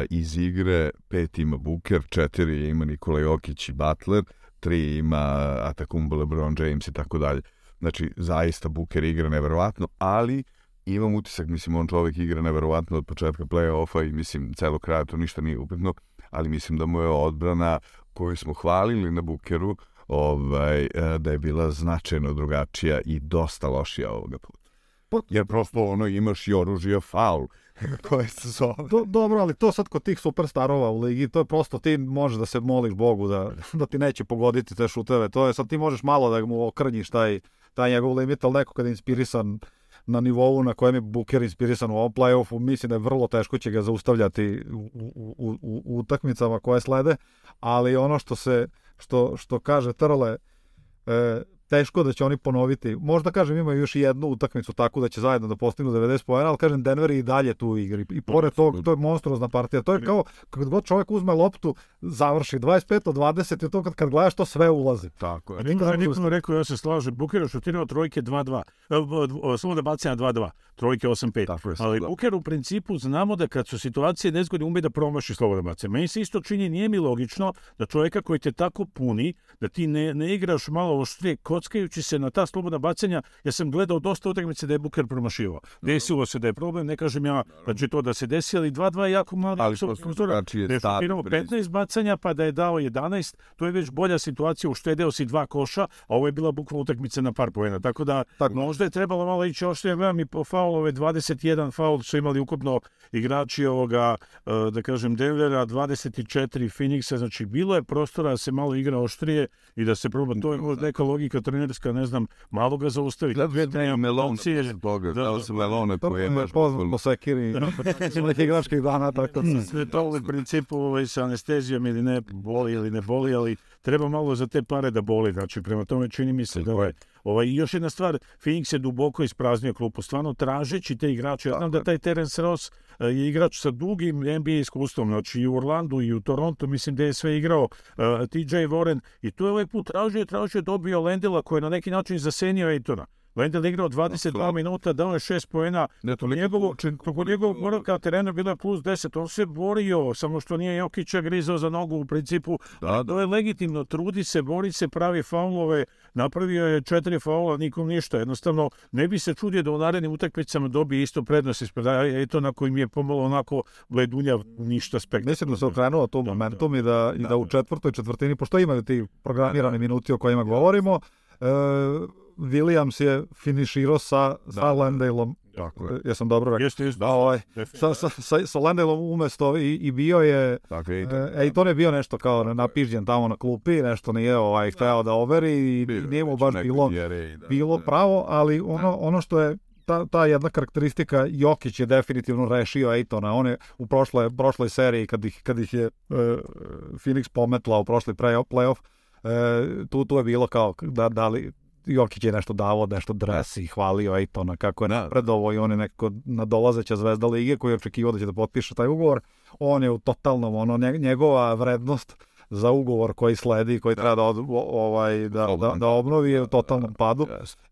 A: iz igre pet ima Buker, četiri ima Nikola Jokić i Butler, tri ima Atakumbo, LeBron James i tako dalje. Znači, zaista Buker igra neverovatno, ali imam utisak, mislim, on čovek igra neverovatno od početka play-offa i mislim, celo kraja to ništa nije upetno, ali mislim da mu je odbrana koju smo hvalili na Bukeru, ovaj, e, da je bila značajno drugačija i dosta lošija ovoga puta. Pa, Jer prosto ono imaš i oružje faul koje
B: se
A: zove.
B: Do, dobro, ali to sad kod tih superstarova u ligi, to je prosto ti možeš da se moliš Bogu da, da ti neće pogoditi te šuteve. To je sad ti možeš malo da mu okrnjiš taj, taj njegov limit, ali neko kada je inspirisan на нивоу на коjem je Букер инспирисан во плейофф мислам дека е врло тешко ќе го заустављати у, у, у, у кои следе, али оно што се што што каже Трле е, teško da će oni ponoviti. Možda kažem imaju još jednu utakmicu tako da će zajedno da postignu 90 poena, al kažem Denver je i dalje tu u igri. I pored tog to je monstruozna partija. To je kao kad god čovjek uzme loptu, završi 25 od 20 i to kad, kad gledaš to sve ulazi.
C: Tako je. Niko je nikome rekao ja se slažem. Buker je šutirao trojke 2-2. E, samo da baci na 2-2. Trojke 8-5. Ali da. Buker u principu znamo da kad su situacije nezgodne ume da promaši slobodno bace. Meni se isto čini nije mi logično da čovjeka koji te tako puni da ti ne, ne igraš malo oštrije kockajući se na ta slobodna bacanja, ja sam gledao dosta utakmice da je Buker promašivao. Desilo se da je problem, ne kažem ja da će to da se desi, ali 2-2 jako malo. Ali prosto
B: drugačije je stav.
C: 15 bacanja, pa da je dao 11, to je već bolja situacija, uštedeo si dva koša, a ovo je bila bukvalno utakmica na par poena. Tako da Tako. možda je trebalo malo ići ošto, ja gledam i po faulove, 21 faul su imali ukupno igrači ovoga, e, da kažem, Denvera, 24 Phoenixa, znači bilo je prostora da se malo igra oštrije i da se proba, to je možda neka logika trenerska, ne znam, malo ga zaustavi.
A: Gledam je da Melona posle toga,
B: da, da se
A: Melone
B: pojemaš. Poznam po Sekiri, nekih igračkih dana, tako
C: da. Sve to u principu ovaj, sa anestezijom ili ne boli ili ne boli, ali treba malo za te pare da boli, znači prema tome čini mi se da ovaj, Ovaj, još jedna stvar, Phoenix je duboko ispraznio klupu, stvarno tražeći te igrače. Tako. Znam da taj Terence Ross e, je igrač sa dugim NBA iskustvom, znači i u Orlandu i u Toronto, mislim da je sve igrao uh, e, TJ Warren i tu je ovaj put tražio, tražio, dobio Lendila koji je na neki način zasenio Ejtona. Lendel igrao 22 minuta, dao je 6 poena. Ne, to njegovo, toliko njegovog boraka terena bilo je plus 10. On se borio, samo što nije Jokića grizao za nogu u principu. Da, da. To je legitimno, trudi se, bori se, pravi faulove. Napravio je četiri faula, nikom ništa. Jednostavno, ne bi se čudio da u narednim utakmicama dobije isto prednost ispred. Je to na kojim je pomalo onako bledunja ništa
B: spektakl. Mislim da se okrenuo tom da, da. momentom da, i da, da, i da u četvrtoj četvrtini, pošto ima ti programirane da, minuti o kojima govorimo, e, Williams je finiširao sa, da, sa da, da. Landaleom. Tako je. E, jesam dobro rekao.
C: Jeste, jeste.
B: Da, ovaj, sa, sa, sa, sa Landaleom umesto i, i bio je... Tako je, i e, e, i to ne bio nešto kao napižđen tamo na klupi, nešto nije ovaj, da. hteo da overi i bio, nije mu baš bilo, djere, da, bilo da, pravo, ali ono, ono što je ta, ta jedna karakteristika Jokić je definitivno rešio Ejtona. On je u prošle, prošloj seriji kad ih, kad ih je e, Phoenix pometla u prošli playoff, play e, tu, tu je bilo kao da, da li Jokić je nešto davo, nešto dres i hvalio Ejtona kako je da, da. napredovo i on je nekako nadolazeća zvezda lige koji je očekivao da će da potpiše taj ugovor. On je u totalnom, ono, njegova vrednost za ugovor koji sledi, koji da. treba da, od, ovaj, da, da, da obnovi je u totalnom padu.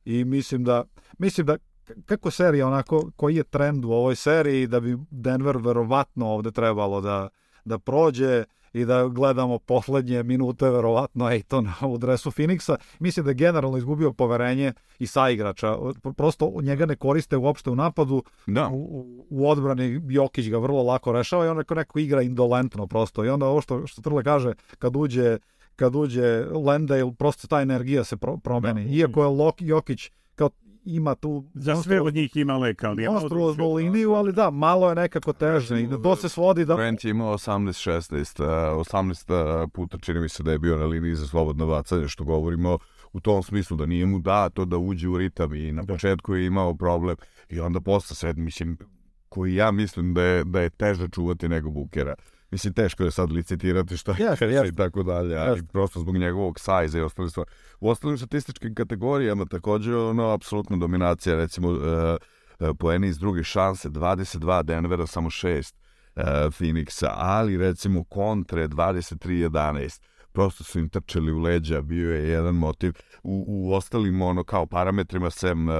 B: I mislim da, mislim da kako serija onako, koji je trend u ovoj seriji da bi Denver verovatno ovde trebalo da, da prođe i da gledamo poslednje minute verovatno Ejtona u dresu Phoenixa. Mislim da je generalno izgubio poverenje i sa igrača. Prosto njega ne koriste uopšte u napadu. Da. U, u odbrani Jokić ga vrlo lako rešava i on neko, neko igra indolentno prosto. I onda ovo što, što Trle kaže, kad uđe kad uđe Landale, prosto ta energija se pro, promeni. Da. Iako je Lok, Jokić kao ima tu... Za sve od njih ima leka, ali... Monstruoznu liniju, ali da, malo je nekako teže i to
A: se
B: svodi da...
A: Brent je imao 18-16, 18 e, e, puta čini mi se da je bio na liniji za slobodno bacanje, što govorimo u tom smislu da nije mu to da uđe u ritam i na da. početku je imao problem i onda posle sve, mislim, koji ja mislim da je, da je teže čuvati nego Bukera. Mislim, teško je sad licitirati šta je jasne, jasne. i tako dalje, ali jasne. prosto zbog njegovog sajza i ostale stvari. U ostalim statističkim kategorijama takođe, ono, apsolutna dominacija, recimo, uh, poeni iz druge šanse, 22 Denvera, samo 6 uh, e, Phoenixa, ali recimo kontre 23-11 prosto su im trčali u leđa, bio je jedan motiv. U, u ostalim, ono, kao parametrima, sem, eh,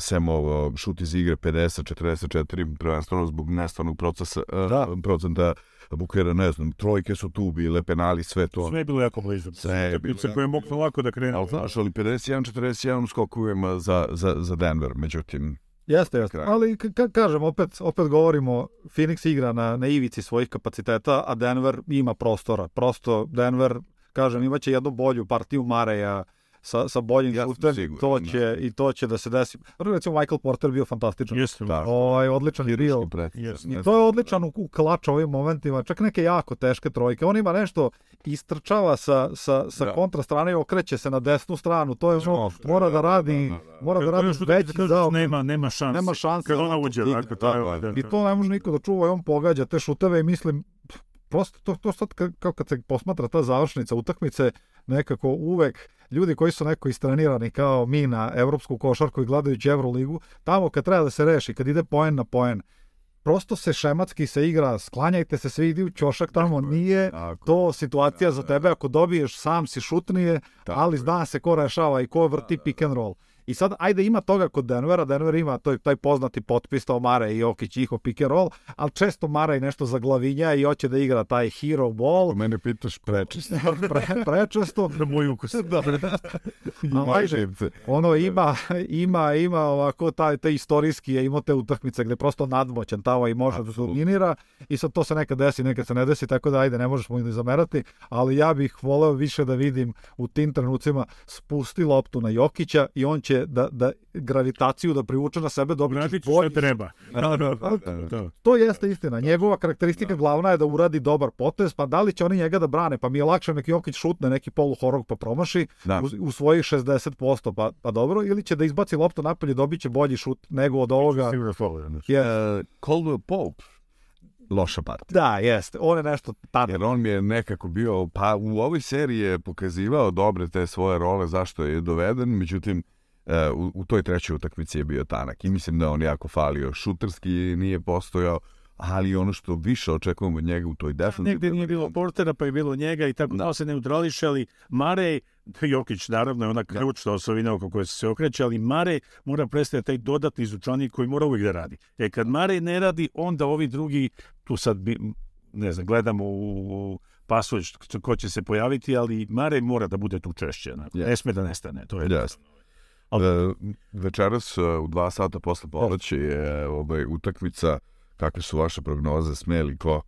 A: sem ovo, šut iz igre 50-44, prvenstveno zbog nestvarnog procesa, eh, da. procenta Bukera, ne znam, trojke su tu bile, penali, sve to.
C: Sve je bilo jako blizu. Sve je bilo. Sve koje je moglo lako da krene.
A: Ali znaš, ali 51-41 skokujem za, za, za Denver, međutim.
B: Jeste, jeste. Ali ka kažem, opet, opet govorimo, Phoenix igra na, na ivici svojih kapaciteta, a Denver ima prostora. Prosto Denver kažem, imaće jednu bolju partiju Mareja, sa, sa boljim ja šutem, to da. će, da. i to će da se desi. Recimo, Michael Porter bio fantastičan. Jeste, da. Ovaj, odličan je real. Yes, I to je odličan u, u klač ovim momentima, čak neke jako teške trojke. On ima nešto, istrčava sa, sa, sa da. kontra strane i okreće se na desnu stranu. To je ono, mora da radi, da, da, da. da. mora da radi da veći dao.
A: Nema, nema šanse. Nema šanse. Kad ona uđe,
B: tako, da, da, da, I to ne može niko da čuva i on pogađa te šuteve i mislim, prosto to, to sad kad, kao kad se posmatra ta završnica utakmice, nekako uvek ljudi koji su neko istrenirani kao mi na evropsku košarku i gledajući Euroligu, tamo kad treba da se reši, kad ide poen na poen, prosto se šematski se igra, sklanjajte se, svi idi u ćošak tamo, tako nije tako, to situacija tako, da, za da, tebe, da. ako dobiješ sam si šutnije, tako, ali zna se ko rešava i ko vrti da, pick and roll. I sad, ajde ima toga kod Denvera, Denver ima taj, taj poznati potpis, to Mare i Jokić, njihov pick and roll, ali često Mare i nešto zaglavinja i hoće da igra taj hero ball. U pa
A: Mene pitaš prečesto.
B: Pre, prečesto. Na da moj ukus. Da. da. Ajde, ono ima, ima, ima ovako taj, taj istorijski, ima te utakmice gde prosto nadmoćan tamo i može da dominira i sad to se nekad desi, nekad se ne desi, tako da ajde, ne možeš mu ni zamerati, ali ja bih voleo više da vidim u tim trenucima spusti loptu na Jokića i on će da, da gravitaciju da privuče na sebe dobiti znači, bolji. Znači
C: treba. Da,
B: da, da, da. To jeste istina. Njegova karakteristika da. glavna je da uradi dobar potez, pa da li će oni njega da brane? Pa mi je lakše neki Jokić šutne neki polu horog pa promaši da. u, u svojih 60%, pa, pa dobro, ili će da izbaci loptu napolje, dobit će bolji šut nego od ovoga.
A: Sigurno Uh, Pope loša partija.
B: Da, jeste. On je nešto
A: tada. Jer on mi je nekako bio, pa u ovoj seriji je pokazivao dobre te svoje role zašto je doveden, međutim, u, u toj trećoj utakmici je bio tanak i mislim da on jako falio. Šutarski nije postojao, ali ono što više očekujem od njega u toj da, defensivi...
C: Negde nije bilo portera, pa je bilo njega i tako da. No. se neutrališe, ali Marej, Jokić naravno je ona da. ključna da. osovina oko koje se okreće, ali Mare mora prestati da taj dodatni izučanik koji mora uvijek da radi. E kad Mare ne radi, onda ovi drugi, tu sad bi, ne znam, gledamo u, u pasulj ko će se pojaviti, ali Mare mora da bude tu češće. Ne, yes. ne sme da nestane,
A: to je yes. Ali... E, večeras e, u dva sata posle ponoći je ovaj, utakmica. Kakve su vaše prognoze? smeli ko?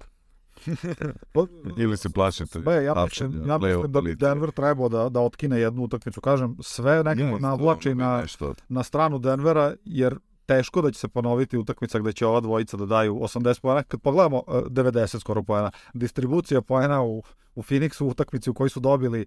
A: Pa, Ili se plašite?
B: Ba, ja, mislim, ja mislim da Denver trebao da, da otkine jednu utakmicu. Kažem, sve nekako ne, navlači na, na stranu Denvera, jer teško da će se ponoviti utakmica gde će ova dvojica da daju 80 poena. Kad pogledamo 90 e, skoro poena, distribucija poena u, u Phoenixu, utakmici u kojoj su dobili uh,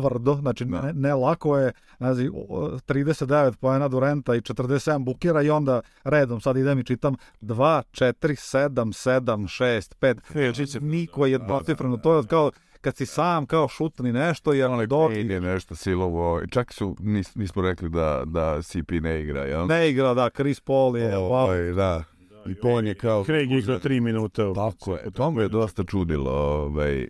B: tvrdo, znači da. ne, ne, lako je, znači, 39 poena Durenta i 47 Bukera i onda redom, sad idem i čitam 2, 4, 7, 7, 6, 5, niko je da, da, dvocifreno, to je kao kad si sam kao šutni nešto
A: jer Onaj do... je nešto silovo čak su nis, nismo rekli da, da CP ne igra je
B: ne igra da Chris Paul je
A: o, wow. oj, da i Paul je
C: kao Craig igra 3 minuta
A: tako je, to me je dosta čudilo ovaj,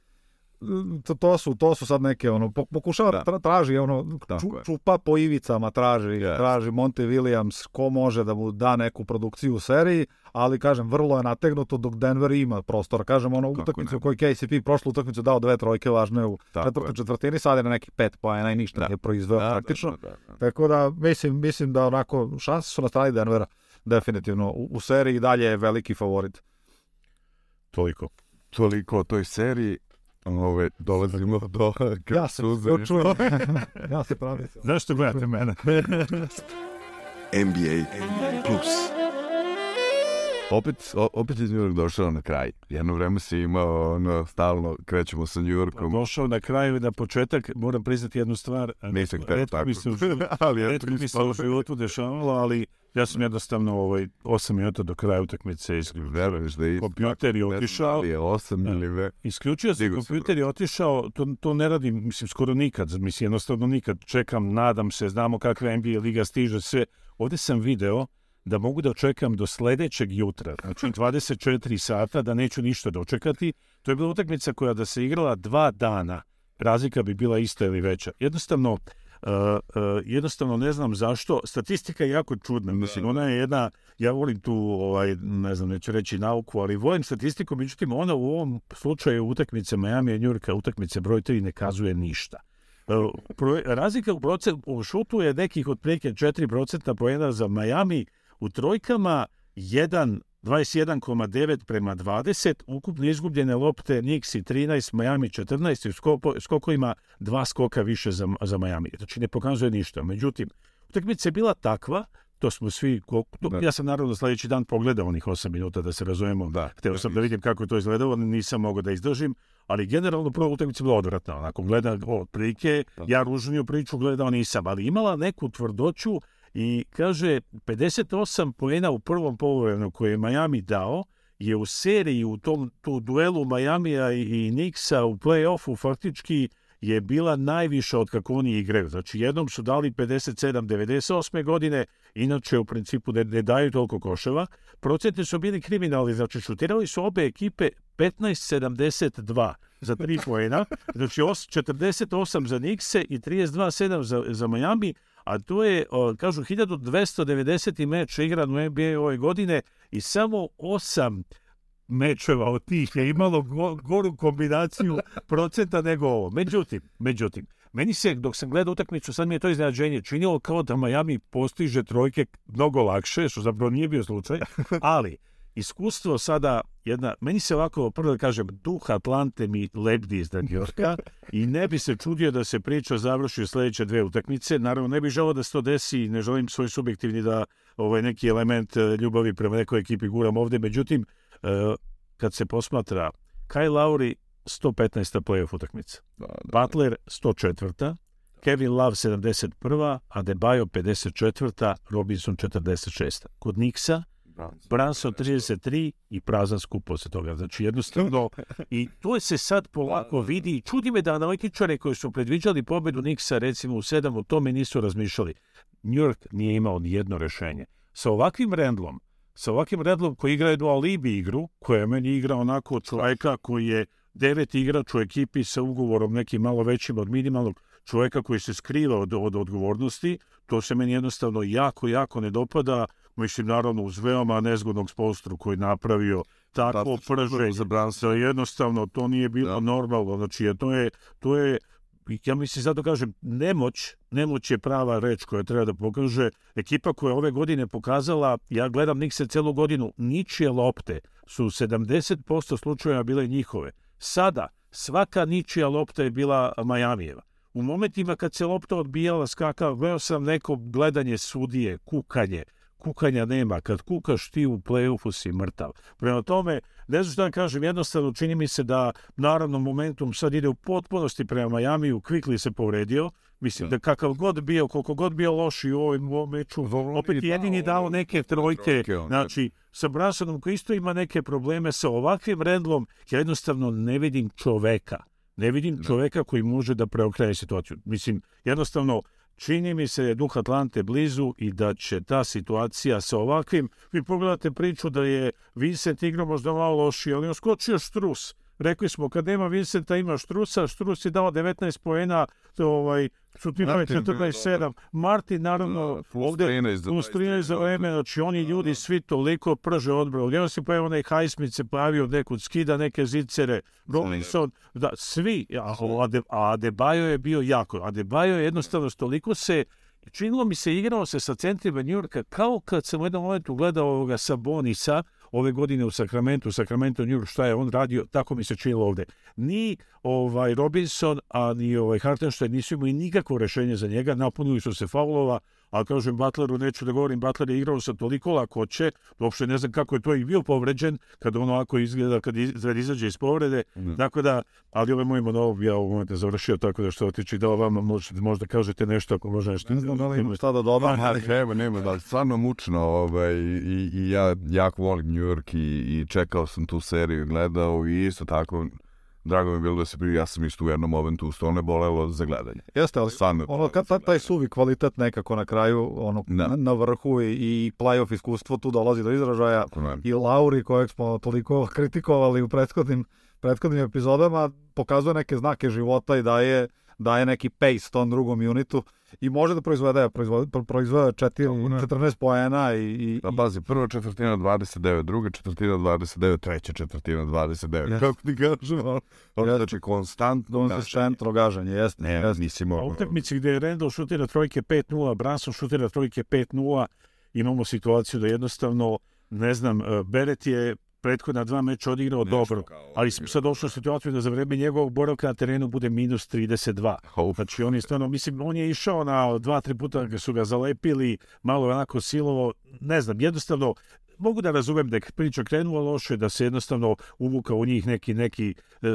B: to, to, su, to su sad neke, ono, pokušava, da. traži, ono, ču, čupa po ivicama, traži, yes. traži Monte Williams, ko može da mu da neku produkciju u seriji, ali, kažem, vrlo je nategnuto dok Denver ima prostora. Kažem, ono, utakmicu u kojoj KCP prošlu utakmicu dao dve trojke važne u četvrtoj četvrtini, sad je na nekih pet poena i ništa da. nije proizveo da, da praktično. Da, da, da, Tako da, mislim, mislim da onako, šanse su na strani Denvera, definitivno. U, u seriji dalje je veliki favorit.
A: Toliko. Toliko o toj seriji. Ove, dolazimo do
B: ja se suze. Ja ja se pravim. Zašto gledate mene?
A: NBA Plus opet, opet iz New York došao na kraj. Jedno vreme si imao, ono, stalno krećemo sa New Yorkom.
C: Pa došao na kraj ili na početak, moram priznati jednu stvar. Nisam htio tako. Mi se, ali ja retko mi se u životu dešavalo, ali ja sam jednostavno ovaj, 8 minuta do kraja utakmice isključio.
A: Veruješ da
C: je Kompjuter je otišao. Da je
A: 8 da. ili
C: ve... Isključio sam, kompjuter je otišao, to, to ne radim, mislim, skoro nikad. Mislim, jednostavno nikad. Čekam, nadam se, znamo kakva NBA liga stiže, sve. Ovde sam video, da mogu da očekam do sledećeg jutra, znači 24 sata, da neću ništa dočekati. To je bila utakmica koja da se igrala dva dana, razlika bi bila ista ili veća. Jednostavno, uh, uh, jednostavno ne znam zašto. Statistika je jako čudna. Mislim, da. ona je jedna, ja volim tu, ovaj, ne znam, neću reći nauku, ali volim statistiku, međutim, ona u ovom slučaju utakmice Miami i Njurka, utakmice broj 3 ne kazuje ništa. Uh, pro, razlika u, procent, u šutu je nekih otprilike 4% poena za Majami U trojkama 1 21,9 prema 20, ukupno izgubljene lopte Nixi 13, Miami 14 i skopo, skokovima dva skoka više za, za Miami. Znači ne pokazuje ništa. Međutim, utakmica je bila takva to smo svi, to, da. ja sam naravno sljedeći dan pogledao onih 8 minuta da se razumemo,
A: da.
C: hteo sam da, da. vidim kako to izgledalo, nisam mogao da izdržim, ali generalno prva utakmica bila odvratna, onako gleda od prike, pa. ja ružniju priču gledao nisam, ali imala neku tvrdoću I kaže, 58 poena u prvom polovremenu koje je Miami dao, je u seriji u tom tu duelu Majamija i, i Nixa u play-offu faktički je bila najviša od kako oni igraju. Znači, jednom su dali 57 98. godine, inače u principu ne, ne daju toliko koševa. Procente su bili kriminalni, znači šutirali su obe ekipe 15-72 za tri pojena, znači 48 za Nixe i 32-7 za, za Miami, a to je, kažu, 1290. meč igran u NBA ove godine i samo osam mečeva od tih je imalo go, goru kombinaciju procenta nego ovo. Međutim, međutim, meni se, dok sam gledao utakmicu, sad mi je to iznenađenje činilo kao da Miami postiže trojke mnogo lakše, što zapravo nije bio slučaj, ali iskustvo sada, jedna, meni se ovako, prvo da kažem, duh Atlante mi lebdi iznad Jorka i ne bi se čudio da se priča završi u sledeće dve utakmice. Naravno, ne bi želao da se to desi i ne želim svoj subjektivni da ovaj neki element eh, ljubavi prema nekoj ekipi guram ovde. Međutim, eh, kad se posmatra, Kyle Lowry 115. playoff utakmica, da, da. da. Butler 104. Kevin Love 71. Adebayo 54. Robinson 46. Kod Niksa Branso 33 i prazan skup posle toga. Znači jednostavno, i to se sad polako vidi čudi me da analitičare koji su predviđali pobedu Niksa recimo u 7 o tome nisu razmišljali. New York nije imao ni jedno rešenje. Sa ovakvim rendlom, sa ovakvim redlom koji igra jednu alibi igru, koja je meni igra onako od čoveka koji je devet igrač u ekipi sa ugovorom nekim malo većim od minimalnog čoveka koji se skriva od, od odgovornosti, to se meni jednostavno jako, jako ne dopada Mislim, naravno, uz veoma nezgodnog spostru koji napravio tako prže za branstvo. Jednostavno, to nije bilo da. normalno. Znači, to je, to je ja mislim, zato kažem, nemoć, nemoć je prava reč koja treba da pokaže. Ekipa koja je ove godine pokazala, ja gledam Nikse celu godinu, ničije lopte su 70% slučajeva bile njihove. Sada, svaka ničija lopta je bila Majamijeva. U momentima kad se lopta odbijala, skakao, gledao sam neko gledanje sudije, kukanje, kukanja nema. Kad kukaš ti u play-offu si mrtav. Prema tome, ne znam šta da
B: kažem, jednostavno čini mi se da naravno momentum sad ide u potpunosti prema u Quickly se povredio, Mislim da. da kakav god bio, koliko god bio loš i u ovom, ovom meču, opet jedini dao neke trojke. Znači, sa Brasonom koji isto ima neke probleme sa ovakvim rendlom, ja jednostavno ne vidim čoveka. Ne vidim da. čoveka koji može da preokrene situaciju. Mislim, jednostavno, Čini mi se da je Duh Atlante blizu i da će ta situacija sa ovakvim... Vi pogledate priču da je Vincent igrao možda malo lošiji, ali on skočio štrus rekli smo, kad nema Vincenta, ima Štrusa, Štrus je dao 19 poena, ovaj, su ti imali 14-7. Martin, naravno, ovde, plus 13 za da. vreme, znači oni ljudi da, da. svi toliko prže odbranu. gdje se pojavio onaj Highsmith se pojavio nekud, skida neke zicere, Robinson, da, svi, a, Ade, a Adebayo je bio jako. Adebayo je jednostavno toliko se Činilo mi se, igrao se sa centrima Yorka, kao kad sam u jednom momentu gledao ovoga Sabonisa, ove godine u Sakramentu, u Sakramentu New York, šta je on radio, tako mi se činilo ovde. Ni ovaj Robinson, a ni ovaj Hartenstein nisu imali nikakvo rešenje za njega, napunili su se faulova, ali kažem Butleru, neću da govorim, Butler je igrao sa toliko lakoće, uopšte ne znam kako je to i bio povređen, kad ono ako izgleda, kad izađe iz povrede, da. tako da, ali ovaj moj monolog ja ovog momenta završio, tako da što otiče da vam možda, možda kažete nešto ako može nešto.
A: Ne znam da
B: li
A: imam šta da dodam, ali nema, nema, da, stvarno mučno, ovaj, i, i ja jako volim New York i, i čekao sam tu seriju, gledao i isto tako, drago mi je bilo da se prije, ja sam isto u jednom momentu ustao, ono je bolelo za gledanje.
B: Jeste, ali Stvarno, ono, kad ta, taj suvi kvalitet nekako na kraju, ono, na, da. na vrhu i, i playoff iskustvo tu dolazi do izražaja. I Lauri, kojeg smo toliko kritikovali u prethodnim, prethodnim epizodama, pokazuje neke znake života i daje daje neki pace tom drugom unitu i može da proizvede, proizvode, proizvode 4, 14 poena i... i da,
A: pazi, prva četvrtina 29, druga četvrtina 29, treća četvrtina 29, yes. kako ti kažem, ono, yes. znači konstantno... Konsistentno gažanje, jeste.
B: Ne, yes. nisi mogo. Utakmici gde Randall šutira trojke 5-0, Branson šutira trojke 5-0, imamo situaciju da jednostavno, ne znam, e, Beret je prethodna dva meča odigrao Nešto dobro, ali smo sad došli u situaciju da za vreme njegovog boravka na terenu bude minus 32. Znači on je stvarno, mislim, on je išao na dva, tri puta kad su ga zalepili, malo onako silovo, ne znam, jednostavno mogu da razumem da je priča krenula loše, da se jednostavno uvuka u njih neki, neki e,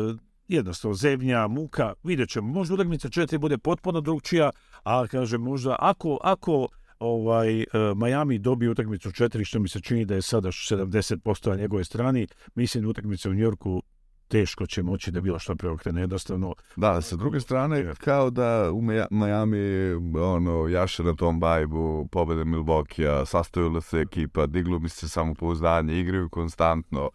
B: jednostavno zemlja, muka, vidjet ćemo. Možda utakmica četiri bude potpuno drugčija, a kaže, možda ako, ako ovaj e, Miami dobio utakmicu 4 što mi se čini da je sada 70% na njegove strani. Mislim da utakmica u Njorku teško će moći da bilo što preokrene jednostavno.
A: Da, sa druge strane kao da u Miami ono jaše na tom bajbu pobede Milvokija, sastavila se ekipa, diglo mi se samopouzdanje, igraju konstantno.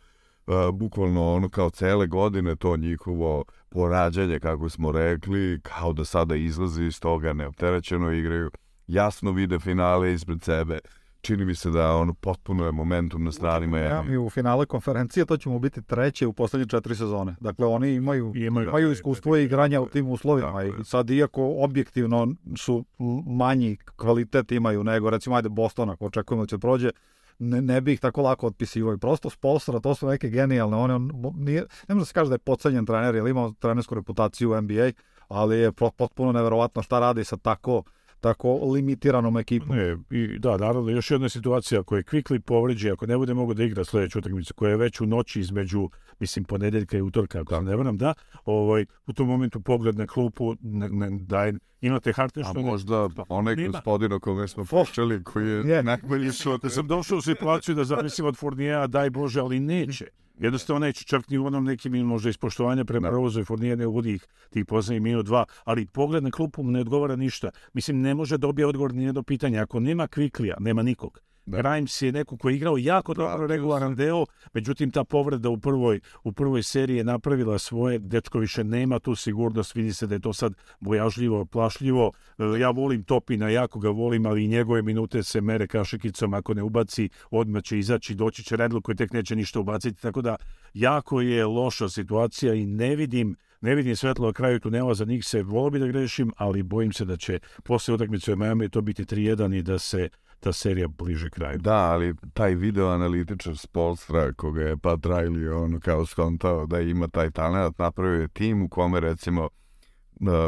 A: Uh, bukvalno ono kao cele godine to njihovo porađanje kako smo rekli, kao da sada izlazi iz toga neopterećeno igraju jasno vide finale ispred sebe. Čini mi se da ono potpuno je momentum na strani Miami. I
B: u finale konferencije to ćemo biti treće u poslednje četiri sezone. Dakle, oni imaju, I imaju, imaju da, iskustvo i da, da, igranja u tim uslovima. I sad, iako objektivno su manji kvalitet imaju nego, recimo, ajde Boston, ako očekujemo da će prođe, ne, ne bi ih tako lako otpisivao i prosto Spolstra, to su neke genijalne, on, on nije, ne može da se kaže da je pocenjen trener, jer ima trenersku reputaciju u NBA, ali je potpuno neverovatno šta radi sa tako uh, tako limitiranom ekipom.
A: Ne, i, da, naravno, još jedna situacija, ako je Quickly povređen, ako ne bude mogo da igra sledeću utakmicu, koja je već u noći između, mislim, ponedeljka i utorka, ako da. se ne varam, da, ovaj, u tom momentu pogled na klupu, da ne, ne, daje, imate harte što... A možda ne, pa, onaj nema. gospodin o kome smo počeli, koji je yeah. najbolji šut. Da
B: sam došao u situaciju da zavisim od Fournijera, daj Bože, ali neće jednostavno neće čak ni u onom nekim ili možda ispoštovanja prema Rovozu i Fornijene uvodi ih tih poslednjih minut dva, ali pogled na klupu ne odgovara ništa. Mislim, ne može da dobije odgovor ni jedno pitanje. Ako nema Kviklija, nema nikog. Da. Grimes je neko koji je igrao jako dobro regularan deo, međutim ta povreda u prvoj, u prvoj seriji je napravila svoje, dečko više nema tu sigurnost, vidi se da je to sad bojažljivo, plašljivo. E, ja volim Topina, jako ga volim, ali i njegove minute se mere kašikicom, ako ne ubaci, odmah će izaći, doći će Redlo koji tek neće ništa ubaciti, tako da jako je loša situacija i ne vidim ne vidim svetlo na kraju tunela za njih se, volio bi da grešim, ali bojim se da će posle utakmice u Miami to biti 3-1 i da se ta serija bliže kraju.
A: Da, ali taj video analitičar s Polstra, koga je Pat Riley on kao skontao da ima taj talent, napravio je tim u kome recimo e,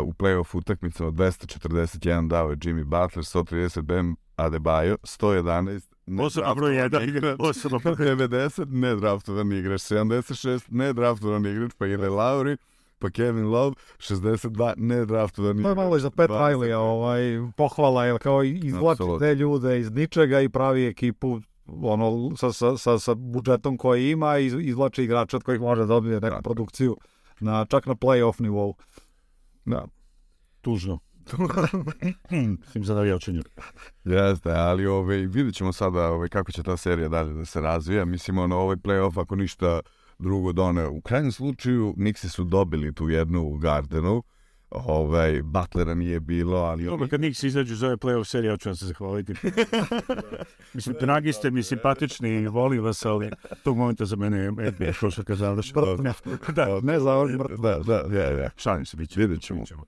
A: u play-off utakmicama 241 dao je Jimmy Butler, 130 Bam Adebayo, 111
B: Osoba broj
A: 1 igrač, osoba broj 90 nedraftovan igrač, 76 ne nedraftovan igrač, pa je Lauri, pa Kevin Love 62 ne draftovani. Da to je
B: malo i za Pet Riley, ovaj, pohvala, je kao izvlači te ljude iz ničega i pravi ekipu ono, sa, sa, sa, sa budžetom koji ima i izvlači igrača od kojih može da dobije neku da. produkciju, na, čak na play-off nivou. Da.
A: Tužno.
B: Sim za navijačenju.
A: Jeste, ali ove, ovaj, vidjet ćemo sada ove, ovaj, kako će ta serija dalje da se razvija. Mislim, ono, ovaj play-off, ako ništa, drugo doneo. U krajnjem slučaju, Nixi su dobili tu jednu u Gardenu, ovaj, Butlera nije bilo, ali...
B: Dobro, kad Nixi izađu za ove playoff serije, ja ću vam se zahvaliti. mislim, dragi ste mi simpatični i volim vas, ali tog momenta za mene je NBA
A: košarka završena. Da, da, ne znam, da, da, da, da, da.
B: Šalim se, bit ćemo.
A: Vidjet ćemo. Bit ćemo.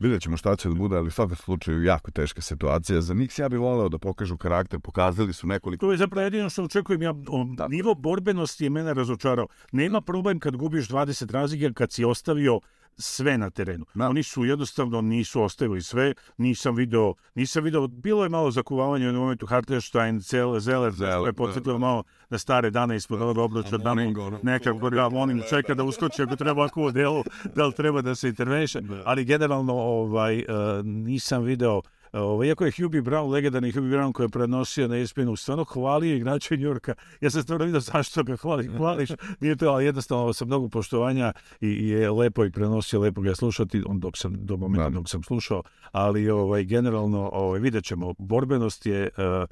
A: Vidjet ćemo šta će da bude, ali u svakom slučaju jako teška situacija. Za Nix ja bih voleo da pokažu karakter, pokazali su nekoliko... To je zapravo jedino što očekujem. Ja, on, da. Nivo borbenosti je mene razočarao. Nema problem kad gubiš 20 razlike, kad si ostavio sve na terenu. Ma. Da. Oni su jednostavno nisu ostavili sve, nisam video, nisam video, bilo je malo zakuvavanje u momentu Hartenstein, cel, Zeller, Zeller je podsjetilo da. malo na stare dane ispod ovog oblača, da mu neka molim čeka da uskoči ako treba ako u delu, da li treba da se interveniše, da. ali generalno ovaj, eh, nisam video Ovo, ovaj, iako je Hubie Brown, legendarni Hubie Brown koji je prenosio na ESPN-u, stvarno hvalio igrače New Yorka. Ja sam stvarno vidio zašto ga hvali, hvališ. Nije to, ali jednostavno sa mnogo poštovanja i, i je lepo i prenosio, lepo ga slušati on dok sam, do momenta da. dok sam slušao. Ali ovaj, generalno ovaj, vidjet ćemo, borbenost je... Uh,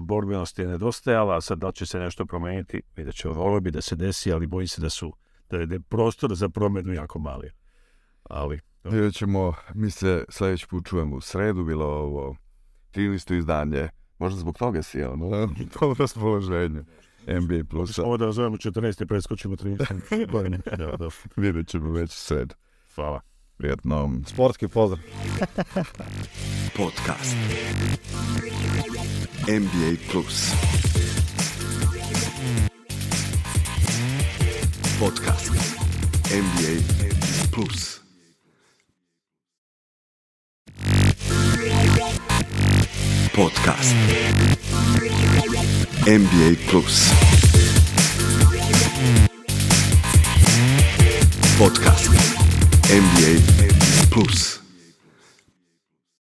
A: borbenost je nedostajala, a sad da će se nešto promeniti, vidjet ćemo, volio bi da se desi, ali bojim se da su da je prostor za promenu jako mali. Ali Vidjet ćemo, mi se sledeći put čujemo u sredu, bilo ovo 13. izdanje. Možda zbog toga si je ono, to je raspoloženje. NBA plusa. Ovo da zovemo 14. preskočimo 13. godine. da, da. Vidjet ćemo već sredu. Hvala. Prijetno. Sportski pozdrav. Podcast. NBA plus. Podcast. NBA plus. Podcast NBA Plus Podcast NBA Plus